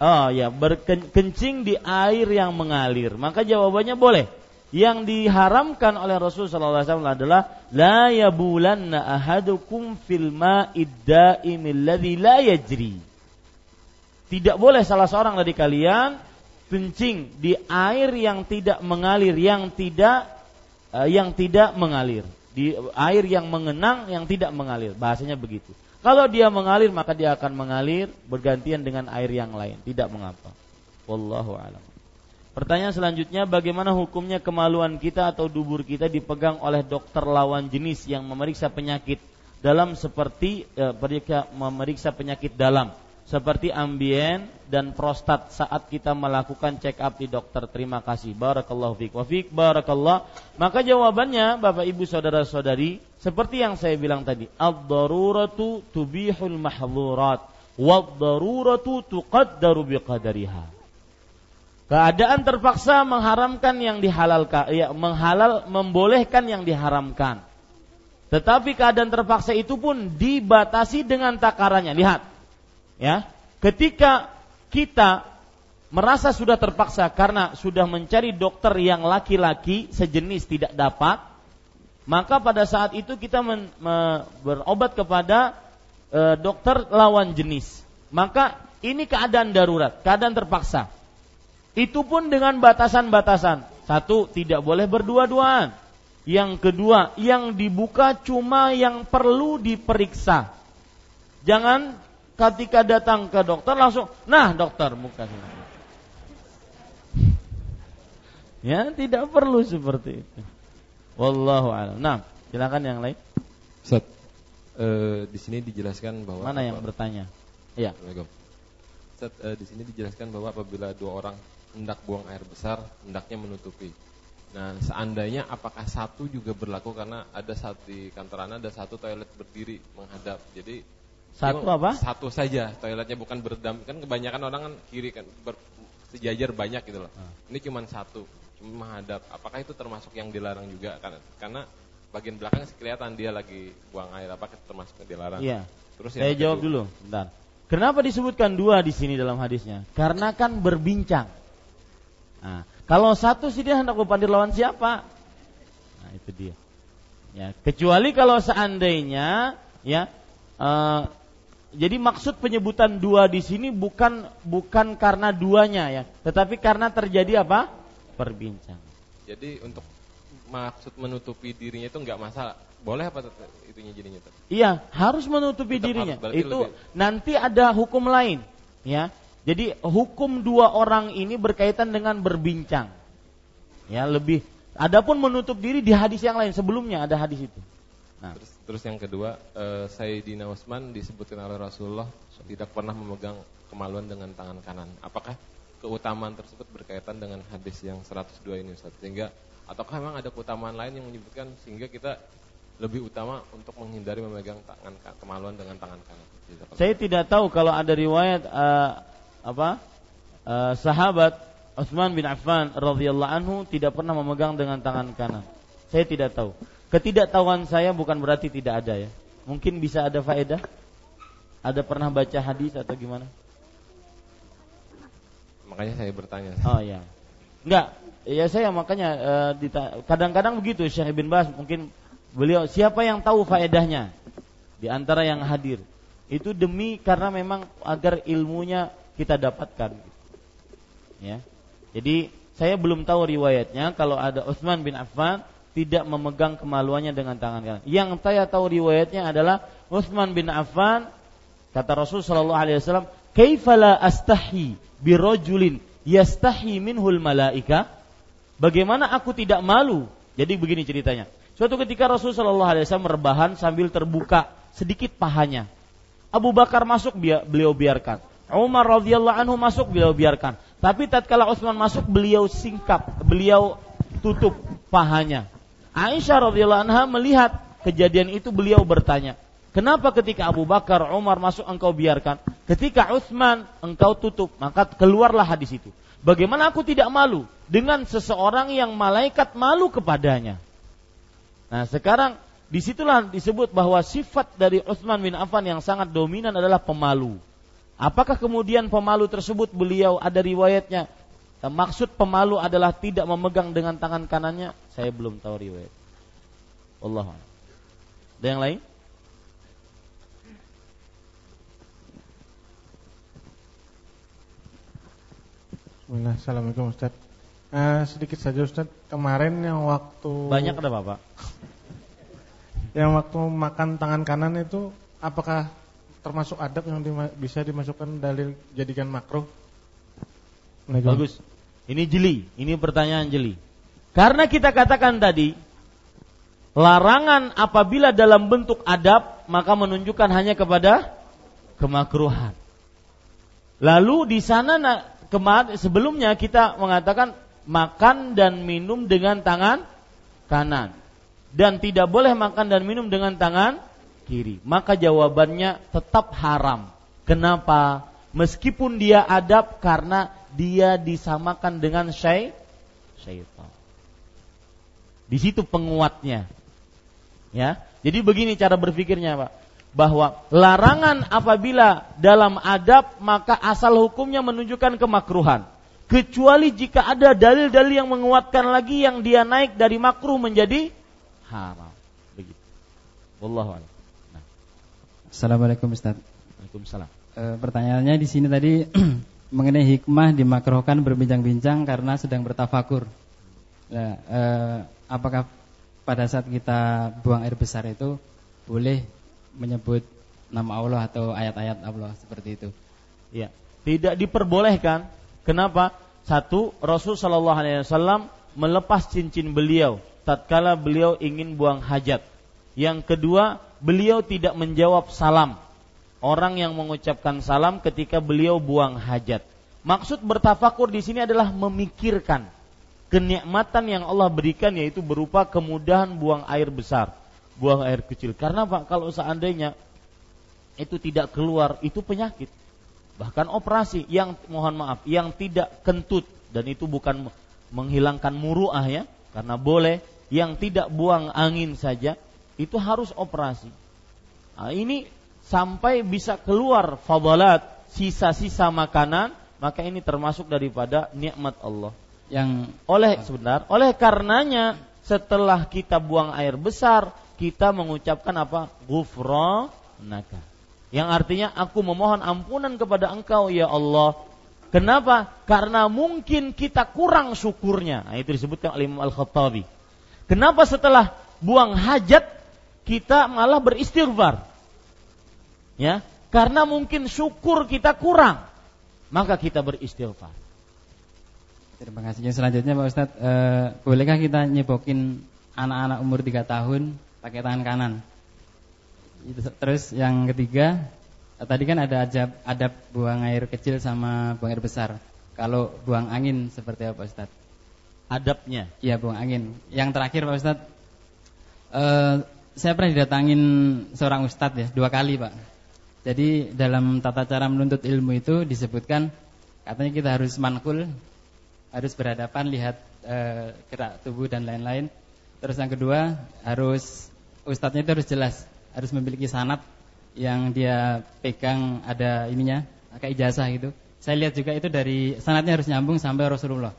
Oh ya, berkencing di air yang mengalir. Maka jawabannya boleh. Yang diharamkan oleh Rasulullah SAW adalah la yabulanna ahadukum fil ma'id la yajri. Tidak boleh salah seorang dari kalian kencing di air yang tidak mengalir, yang tidak yang tidak mengalir, di air yang mengenang yang tidak mengalir. Bahasanya begitu. Kalau dia mengalir maka dia akan mengalir bergantian dengan air yang lain, tidak mengapa. Wallahu alam. Pertanyaan selanjutnya, bagaimana hukumnya kemaluan kita atau dubur kita dipegang oleh dokter lawan jenis yang memeriksa penyakit dalam seperti eh, memeriksa penyakit dalam seperti ambien dan prostat saat kita melakukan check up di dokter. Terima kasih. Barakallahu fiik wa fiik barakallah. Maka jawabannya Bapak Ibu saudara-saudari seperti yang saya bilang tadi, ad-daruratu tubihul mahdhurat wad-daruratu tuqaddaru biqadariha. Keadaan terpaksa mengharamkan yang dihalalkan, ya, menghalal membolehkan yang diharamkan. Tetapi keadaan terpaksa itu pun dibatasi dengan takarannya. Lihat, ya. Ketika kita merasa sudah terpaksa karena sudah mencari dokter yang laki-laki sejenis tidak dapat maka pada saat itu kita men, me, berobat kepada e, dokter lawan jenis. Maka ini keadaan darurat keadaan terpaksa. Itu pun dengan batasan-batasan. Satu tidak boleh berdua-duaan. Yang kedua yang dibuka cuma yang perlu diperiksa. Jangan ketika datang ke dokter langsung, nah dokter muka sini. Ya, tidak perlu seperti itu. Wallahu a'lam. Nah, silakan yang lain. Ustaz, e, di sini dijelaskan bahwa Mana yang bertanya? Iya. Ustaz, e, di sini dijelaskan bahwa apabila dua orang hendak buang air besar, hendaknya menutupi. Nah, seandainya apakah satu juga berlaku karena ada satu di kantor Anda ada satu toilet berdiri menghadap. Jadi satu apa? Satu saja toiletnya bukan berdam kan kebanyakan orang kan kiri kan ber, sejajar banyak gitu loh. Hmm. Ini cuma satu, cuma menghadap. Apakah itu termasuk yang dilarang juga karena karena bagian belakang kelihatan dia lagi buang air apakah termasuk yang dilarang? Iya. Terus saya jawab kedua. dulu, bentar. Kenapa disebutkan dua di sini dalam hadisnya? Karena kan berbincang. Nah, kalau satu sih dia hendak berpandir lawan siapa? Nah, itu dia. Ya, kecuali kalau seandainya ya uh, jadi maksud penyebutan dua di sini bukan bukan karena duanya ya, tetapi karena terjadi apa? Perbincangan. Jadi untuk maksud menutupi dirinya itu nggak masalah. Boleh apa itunya jadinya? Iya, harus menutupi Tetap dirinya. Harus, itu lebih... nanti ada hukum lain, ya. Jadi hukum dua orang ini berkaitan dengan berbincang. Ya, lebih Adapun menutup diri di hadis yang lain sebelumnya ada hadis itu. Nah. Terus, terus yang kedua, uh, Sayyidina Utsman disebutkan oleh Rasulullah tidak pernah memegang kemaluan dengan tangan kanan. Apakah keutamaan tersebut berkaitan dengan hadis yang 102 ini Ustaz? Sehingga ataukah memang ada keutamaan lain yang menyebutkan sehingga kita lebih utama untuk menghindari memegang tangan kemaluan dengan tangan kanan? Saya tidak tahu kalau ada riwayat uh, apa uh, sahabat Utsman bin Affan radhiyallahu anhu tidak pernah memegang dengan tangan kanan. Saya tidak tahu. Ketidaktahuan saya bukan berarti tidak ada ya. Mungkin bisa ada faedah. Ada pernah baca hadis atau gimana? Makanya saya bertanya. Oh ya. Enggak, ya saya makanya uh, kadang-kadang begitu Syekh Ibn Bas mungkin beliau siapa yang tahu faedahnya di antara yang hadir. Itu demi karena memang agar ilmunya kita dapatkan. Ya. Jadi saya belum tahu riwayatnya kalau ada Utsman bin Affan tidak memegang kemaluannya dengan tangan kanan. Yang saya tahu riwayatnya adalah Utsman bin Affan kata Rasul sallallahu alaihi wasallam, "Kaifala astahi birajulin yastahi minhul malaika?" Bagaimana aku tidak malu? Jadi begini ceritanya. Suatu ketika Rasul sallallahu alaihi wasallam rebahan sambil terbuka sedikit pahanya. Abu Bakar masuk beliau biarkan. Umar radhiyallahu anhu masuk beliau biarkan. Tapi tatkala Utsman masuk beliau singkap, beliau tutup pahanya. Aisyah radhiyallahu anha melihat kejadian itu beliau bertanya, "Kenapa ketika Abu Bakar, Umar masuk engkau biarkan? Ketika Utsman engkau tutup?" Maka keluarlah hadis itu. Bagaimana aku tidak malu dengan seseorang yang malaikat malu kepadanya? Nah, sekarang di situlah disebut bahwa sifat dari Utsman bin Affan yang sangat dominan adalah pemalu. Apakah kemudian pemalu tersebut beliau ada riwayatnya? Maksud pemalu adalah tidak memegang dengan tangan kanannya? Saya belum tahu riwayat. Allah. Ada yang lain? Bismillah, Assalamualaikum Ustaz uh, Sedikit saja Ustaz Kemarin yang waktu Banyak ada Bapak Yang waktu makan tangan kanan itu Apakah termasuk adab yang dima bisa dimasukkan dalil jadikan makruh? Bagus. Ini jeli, ini pertanyaan jeli. Karena kita katakan tadi larangan apabila dalam bentuk adab maka menunjukkan hanya kepada kemakruhan. Lalu di sana sebelumnya kita mengatakan makan dan minum dengan tangan kanan dan tidak boleh makan dan minum dengan tangan kiri. Maka jawabannya tetap haram. Kenapa? Meskipun dia adab karena dia disamakan dengan syai syaitan. Di situ penguatnya. Ya. Jadi begini cara berpikirnya, Pak. Bahwa larangan apabila dalam adab maka asal hukumnya menunjukkan kemakruhan. Kecuali jika ada dalil-dalil yang menguatkan lagi yang dia naik dari makruh menjadi haram. Begitu. Wallahu a'lam. Assalamualaikum Ustaz. Waalaikumsalam. E, pertanyaannya di sini tadi mengenai hikmah dimakrohkan berbincang-bincang karena sedang bertafakur. Nah, e, apakah pada saat kita buang air besar itu boleh menyebut nama Allah atau ayat-ayat Allah seperti itu? Ya, tidak diperbolehkan. Kenapa? Satu, Rasul Shallallahu Alaihi Wasallam melepas cincin beliau tatkala beliau ingin buang hajat. Yang kedua, beliau tidak menjawab salam orang yang mengucapkan salam ketika beliau buang hajat. Maksud bertafakur di sini adalah memikirkan kenikmatan yang Allah berikan yaitu berupa kemudahan buang air besar, buang air kecil. Karena Pak kalau seandainya itu tidak keluar itu penyakit. Bahkan operasi yang mohon maaf yang tidak kentut dan itu bukan menghilangkan muruah ya karena boleh yang tidak buang angin saja itu harus operasi. Nah, ini sampai bisa keluar fadalat, sisa-sisa makanan, maka ini termasuk daripada nikmat Allah. Yang oleh sebentar, oleh karenanya setelah kita buang air besar, kita mengucapkan apa? Ghufranaka. Yang artinya aku memohon ampunan kepada Engkau ya Allah. Kenapa? Karena mungkin kita kurang syukurnya. Nah, itu disebutkan oleh Imam Al-Khattabi. Kenapa setelah buang hajat kita malah beristighfar. Ya, karena mungkin syukur kita kurang, maka kita beristighfar. Terima kasih. Yang selanjutnya Pak Ustadz, eh, bolehkah kita nyebokin anak-anak umur 3 tahun pakai tangan kanan? Terus yang ketiga, tadi kan ada adab, adab buang air kecil sama buang air besar. Kalau buang angin seperti apa Pak Ustadz? Adabnya. Iya buang angin. Yang terakhir Pak Ustadz, eh, saya pernah didatangin seorang ustadz ya dua kali Pak. Jadi dalam tata cara menuntut ilmu itu disebutkan katanya kita harus mankul, harus berhadapan lihat e, gerak tubuh dan lain-lain. Terus yang kedua harus ustadznya itu harus jelas, harus memiliki sanat yang dia pegang ada ininya, kayak ijazah gitu. Saya lihat juga itu dari sanatnya harus nyambung sampai Rasulullah.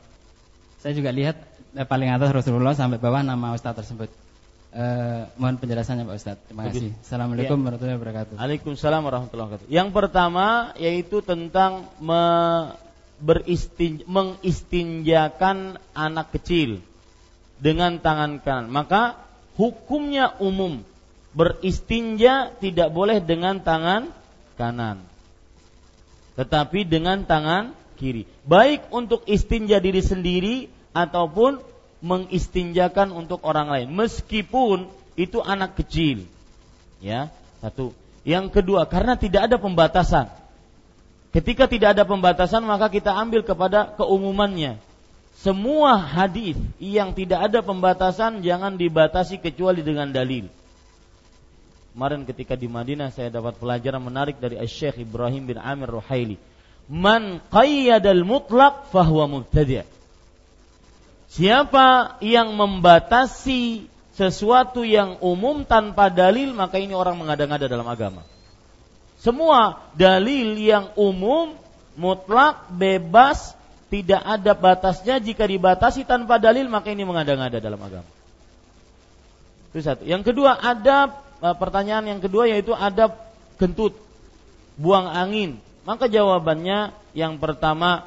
Saya juga lihat eh, paling atas Rasulullah sampai bawah nama ustadz tersebut. Uh, mohon penjelasannya Pak Ustadz. Terima kasih. Assalamualaikum ya. warahmatullahi wabarakatuh. Waalaikumsalam warahmatullahi wabarakatuh. Yang pertama yaitu tentang me beristin mengistinjakan anak kecil dengan tangan kanan. Maka hukumnya umum beristinja tidak boleh dengan tangan kanan. Tetapi dengan tangan kiri. Baik untuk istinja diri sendiri ataupun mengistinjakan untuk orang lain meskipun itu anak kecil. Ya, satu. Yang kedua, karena tidak ada pembatasan. Ketika tidak ada pembatasan maka kita ambil kepada keumumannya. Semua hadis yang tidak ada pembatasan jangan dibatasi kecuali dengan dalil. Kemarin ketika di Madinah saya dapat pelajaran menarik dari Syekh Ibrahim bin Amir Ruhaili. Man qayyadal mutlaq fahuwa mubtadi'. Siapa yang membatasi sesuatu yang umum tanpa dalil maka ini orang mengada-ngada dalam agama. Semua dalil yang umum, mutlak, bebas, tidak ada batasnya jika dibatasi tanpa dalil maka ini mengada-ngada dalam agama. Itu satu. Yang kedua ada e, pertanyaan yang kedua yaitu ada kentut, buang angin. Maka jawabannya yang pertama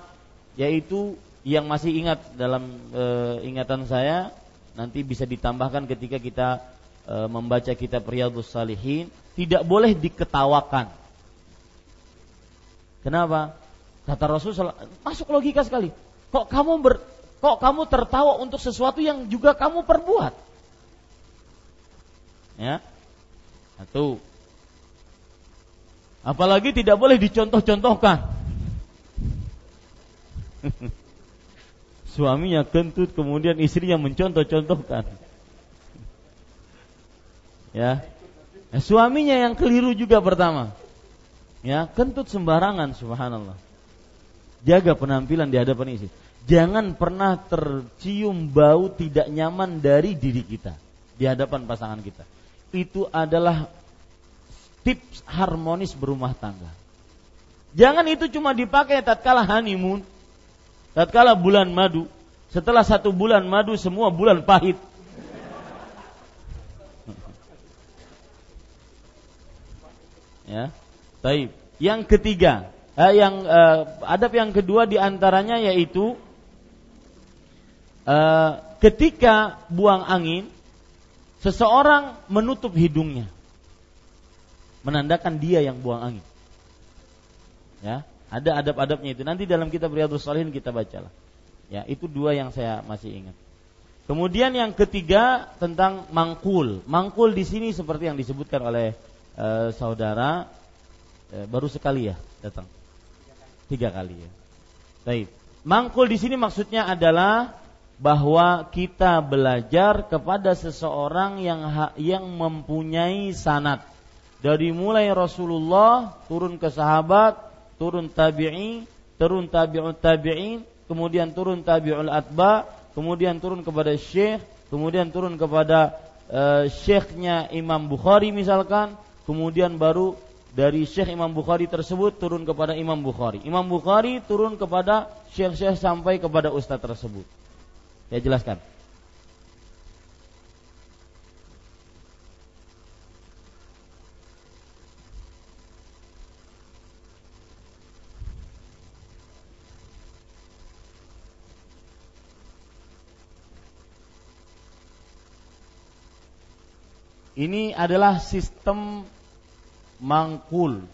yaitu yang masih ingat dalam e, ingatan saya nanti bisa ditambahkan ketika kita e, membaca kitab Riyadhus Salihin tidak boleh diketawakan. Kenapa? Kata Rasulullah masuk logika sekali. Kok kamu ber, kok kamu tertawa untuk sesuatu yang juga kamu perbuat? Ya. Satu. Apalagi tidak boleh dicontoh-contohkan. suaminya kentut kemudian istrinya mencontoh-contohkan. Ya. Nah, suaminya yang keliru juga pertama. Ya, kentut sembarangan subhanallah. Jaga penampilan di hadapan istri. Jangan pernah tercium bau tidak nyaman dari diri kita di hadapan pasangan kita. Itu adalah tips harmonis berumah tangga. Jangan itu cuma dipakai tatkala honeymoon, tatkala bulan madu, setelah satu bulan madu semua bulan pahit. ya, baik. Yang ketiga, eh, yang eh, adab yang kedua di antaranya yaitu eh, ketika buang angin, seseorang menutup hidungnya, menandakan dia yang buang angin. Ya, ada adab-adabnya itu. Nanti dalam kitab Riyadhus Shalihin kita bacalah. Ya, itu dua yang saya masih ingat. Kemudian yang ketiga tentang mangkul. Mangkul di sini seperti yang disebutkan oleh e, saudara e, baru sekali ya datang. Tiga kali ya. Baik. Mangkul di sini maksudnya adalah bahwa kita belajar kepada seseorang yang yang mempunyai sanat dari mulai Rasulullah turun ke sahabat turun tabi'in, turun tabi'ut tabi'in, kemudian turun tabi'ul atba, kemudian turun kepada syekh, kemudian turun kepada uh, syekhnya Imam Bukhari misalkan, kemudian baru dari Syekh Imam Bukhari tersebut turun kepada Imam Bukhari. Imam Bukhari turun kepada syekh-syekh sampai kepada ustaz tersebut. Saya jelaskan. Ini adalah sistem mangkul.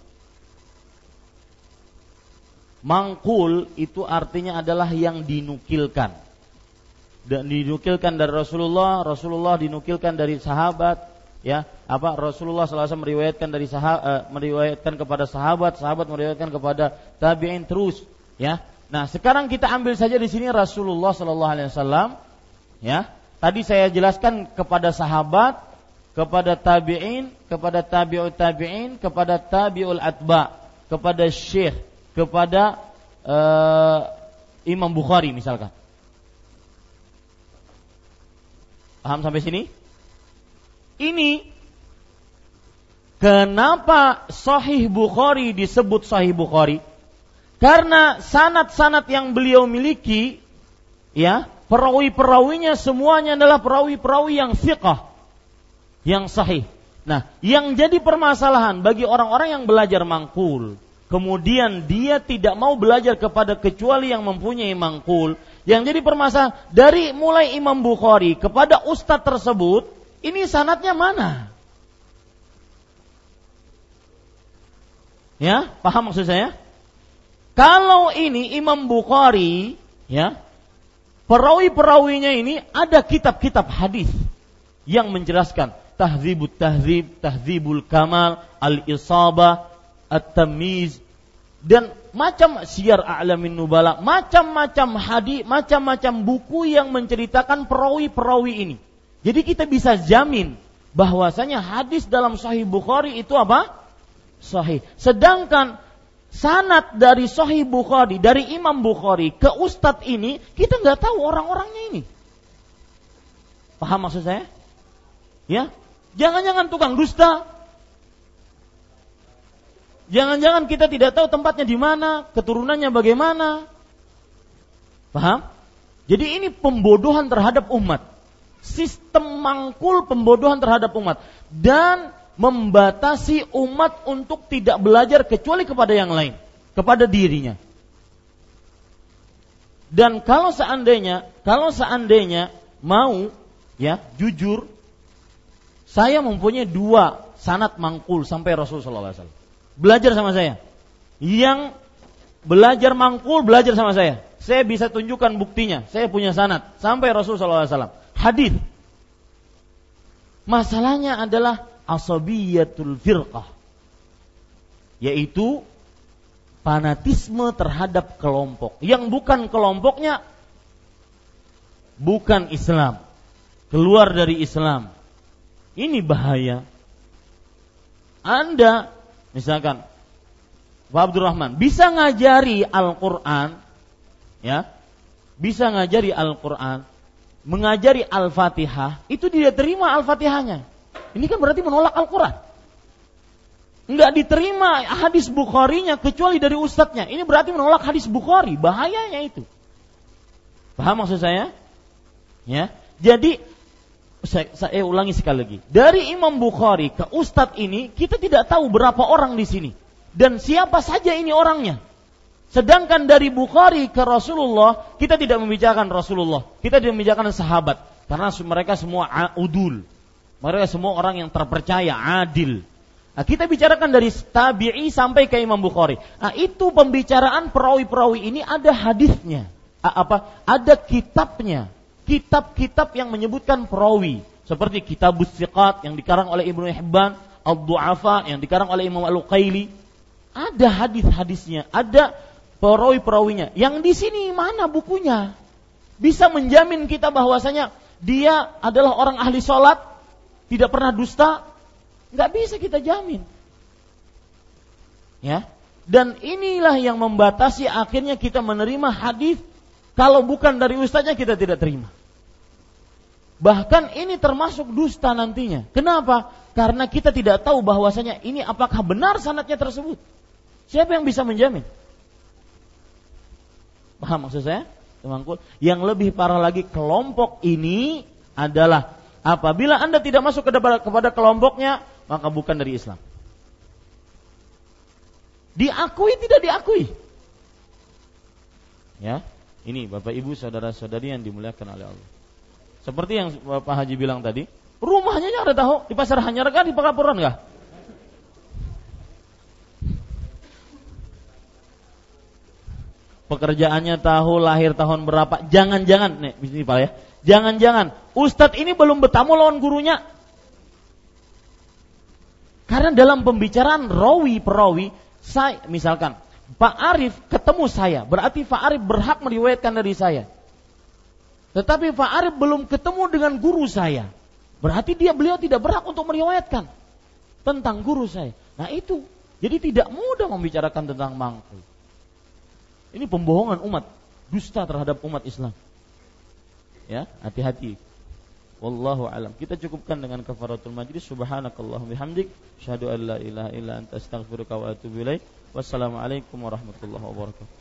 Mangkul itu artinya adalah yang dinukilkan. Dan dinukilkan dari Rasulullah, Rasulullah dinukilkan dari sahabat, ya apa Rasulullah SAW meriwayatkan dari sahabat, uh, meriwayatkan kepada sahabat, sahabat meriwayatkan kepada tabiin terus, ya. Nah sekarang kita ambil saja di sini Rasulullah SAW, ya. Tadi saya jelaskan kepada sahabat, kepada tabiin, kepada tabiut tabiin, kepada tabiul atba, kepada syekh, kepada uh, Imam Bukhari misalkan. Paham sampai sini? Ini kenapa Sahih Bukhari disebut Sahih Bukhari? Karena sanat-sanat yang beliau miliki, ya, perawi-perawinya semuanya adalah perawi-perawi yang fiqah, yang sahih. Nah, yang jadi permasalahan bagi orang-orang yang belajar mangkul, kemudian dia tidak mau belajar kepada kecuali yang mempunyai mangkul. Yang jadi permasalahan dari mulai Imam Bukhari kepada ustadz tersebut, ini sanatnya mana? Ya, paham maksud saya? Kalau ini Imam Bukhari, ya, perawi-perawinya ini ada kitab-kitab hadis yang menjelaskan tahzibut tahzib, tahzibul kamal, al-isabah, at-tamiz dan macam siar a'lamin nubala, macam-macam hadis, macam-macam buku yang menceritakan perawi-perawi ini. Jadi kita bisa jamin bahwasanya hadis dalam Sahih Bukhari itu apa? Sahih. Sedangkan sanat dari Sahih Bukhari dari Imam Bukhari ke Ustadz ini kita nggak tahu orang-orangnya ini. Paham maksud saya? Ya, jangan-jangan tukang dusta, Jangan-jangan kita tidak tahu tempatnya di mana, keturunannya bagaimana. Paham? Jadi ini pembodohan terhadap umat. Sistem mangkul pembodohan terhadap umat dan membatasi umat untuk tidak belajar kecuali kepada yang lain, kepada dirinya. Dan kalau seandainya, kalau seandainya mau ya jujur, saya mempunyai dua sanat mangkul sampai Rasulullah SAW belajar sama saya. Yang belajar mangkul belajar sama saya. Saya bisa tunjukkan buktinya. Saya punya sanat sampai Rasulullah SAW. Hadis. Masalahnya adalah asabiyatul firqah. Yaitu fanatisme terhadap kelompok. Yang bukan kelompoknya bukan Islam. Keluar dari Islam. Ini bahaya. Anda Misalkan Pak Abdurrahman bisa ngajari Al-Qur'an ya. Bisa ngajari Al-Qur'an, mengajari Al-Fatihah, itu dia terima Al-Fatihahnya. Ini kan berarti menolak Al-Qur'an. Enggak diterima hadis Bukharinya kecuali dari ustadznya. Ini berarti menolak hadis Bukhari. Bahayanya itu. Paham maksud saya? Ya. Jadi saya, saya ulangi sekali lagi. Dari Imam Bukhari ke Ustadz ini, kita tidak tahu berapa orang di sini. Dan siapa saja ini orangnya. Sedangkan dari Bukhari ke Rasulullah, kita tidak membicarakan Rasulullah. Kita tidak membicarakan sahabat. Karena mereka semua udul. Mereka semua orang yang terpercaya, adil. Nah, kita bicarakan dari tabi'i sampai ke Imam Bukhari. Nah, itu pembicaraan perawi-perawi ini ada hadisnya. Apa? Ada kitabnya kitab-kitab yang menyebutkan perawi seperti kitab Siqat yang dikarang oleh Ibnu Hibban, Al-Du'afa yang dikarang oleh Imam Al-Uqaili. Ada hadis-hadisnya, ada perawi-perawinya. Yang di sini mana bukunya? Bisa menjamin kita bahwasanya dia adalah orang ahli sholat, tidak pernah dusta? Nggak bisa kita jamin. Ya, dan inilah yang membatasi akhirnya kita menerima hadis kalau bukan dari ustaznya kita tidak terima. Bahkan ini termasuk dusta nantinya. Kenapa? Karena kita tidak tahu bahwasanya ini apakah benar sanatnya tersebut. Siapa yang bisa menjamin? Paham maksud saya? Temanku, yang lebih parah lagi kelompok ini adalah apabila Anda tidak masuk kepada, kelompoknya, maka bukan dari Islam. Diakui tidak diakui. Ya, ini Bapak Ibu saudara-saudari yang dimuliakan oleh Allah. Seperti yang Pak Haji bilang tadi, rumahnya ada tahu di pasar Hanyar kan di Pakapuran enggak? pekerjaannya tahu lahir tahun berapa. Jangan-jangan, nih, ini Pak ya. Jangan-jangan ustadz ini belum bertamu lawan gurunya. Karena dalam pembicaraan rawi perawi, saya misalkan Pak Arif ketemu saya, berarti Pak Arif berhak meriwayatkan dari saya. Tetapi Pak belum ketemu dengan guru saya. Berarti dia beliau tidak berhak untuk meriwayatkan tentang guru saya. Nah itu, jadi tidak mudah membicarakan tentang mangkul. Ini pembohongan umat, dusta terhadap umat Islam. Ya, hati-hati. Wallahu alam. Kita cukupkan dengan kafaratul majlis. Subhanakallahumma bihamdik, syahadu an la ilaha illa anta astaghfiruka wa atubu ilaik. Wassalamualaikum warahmatullahi wabarakatuh.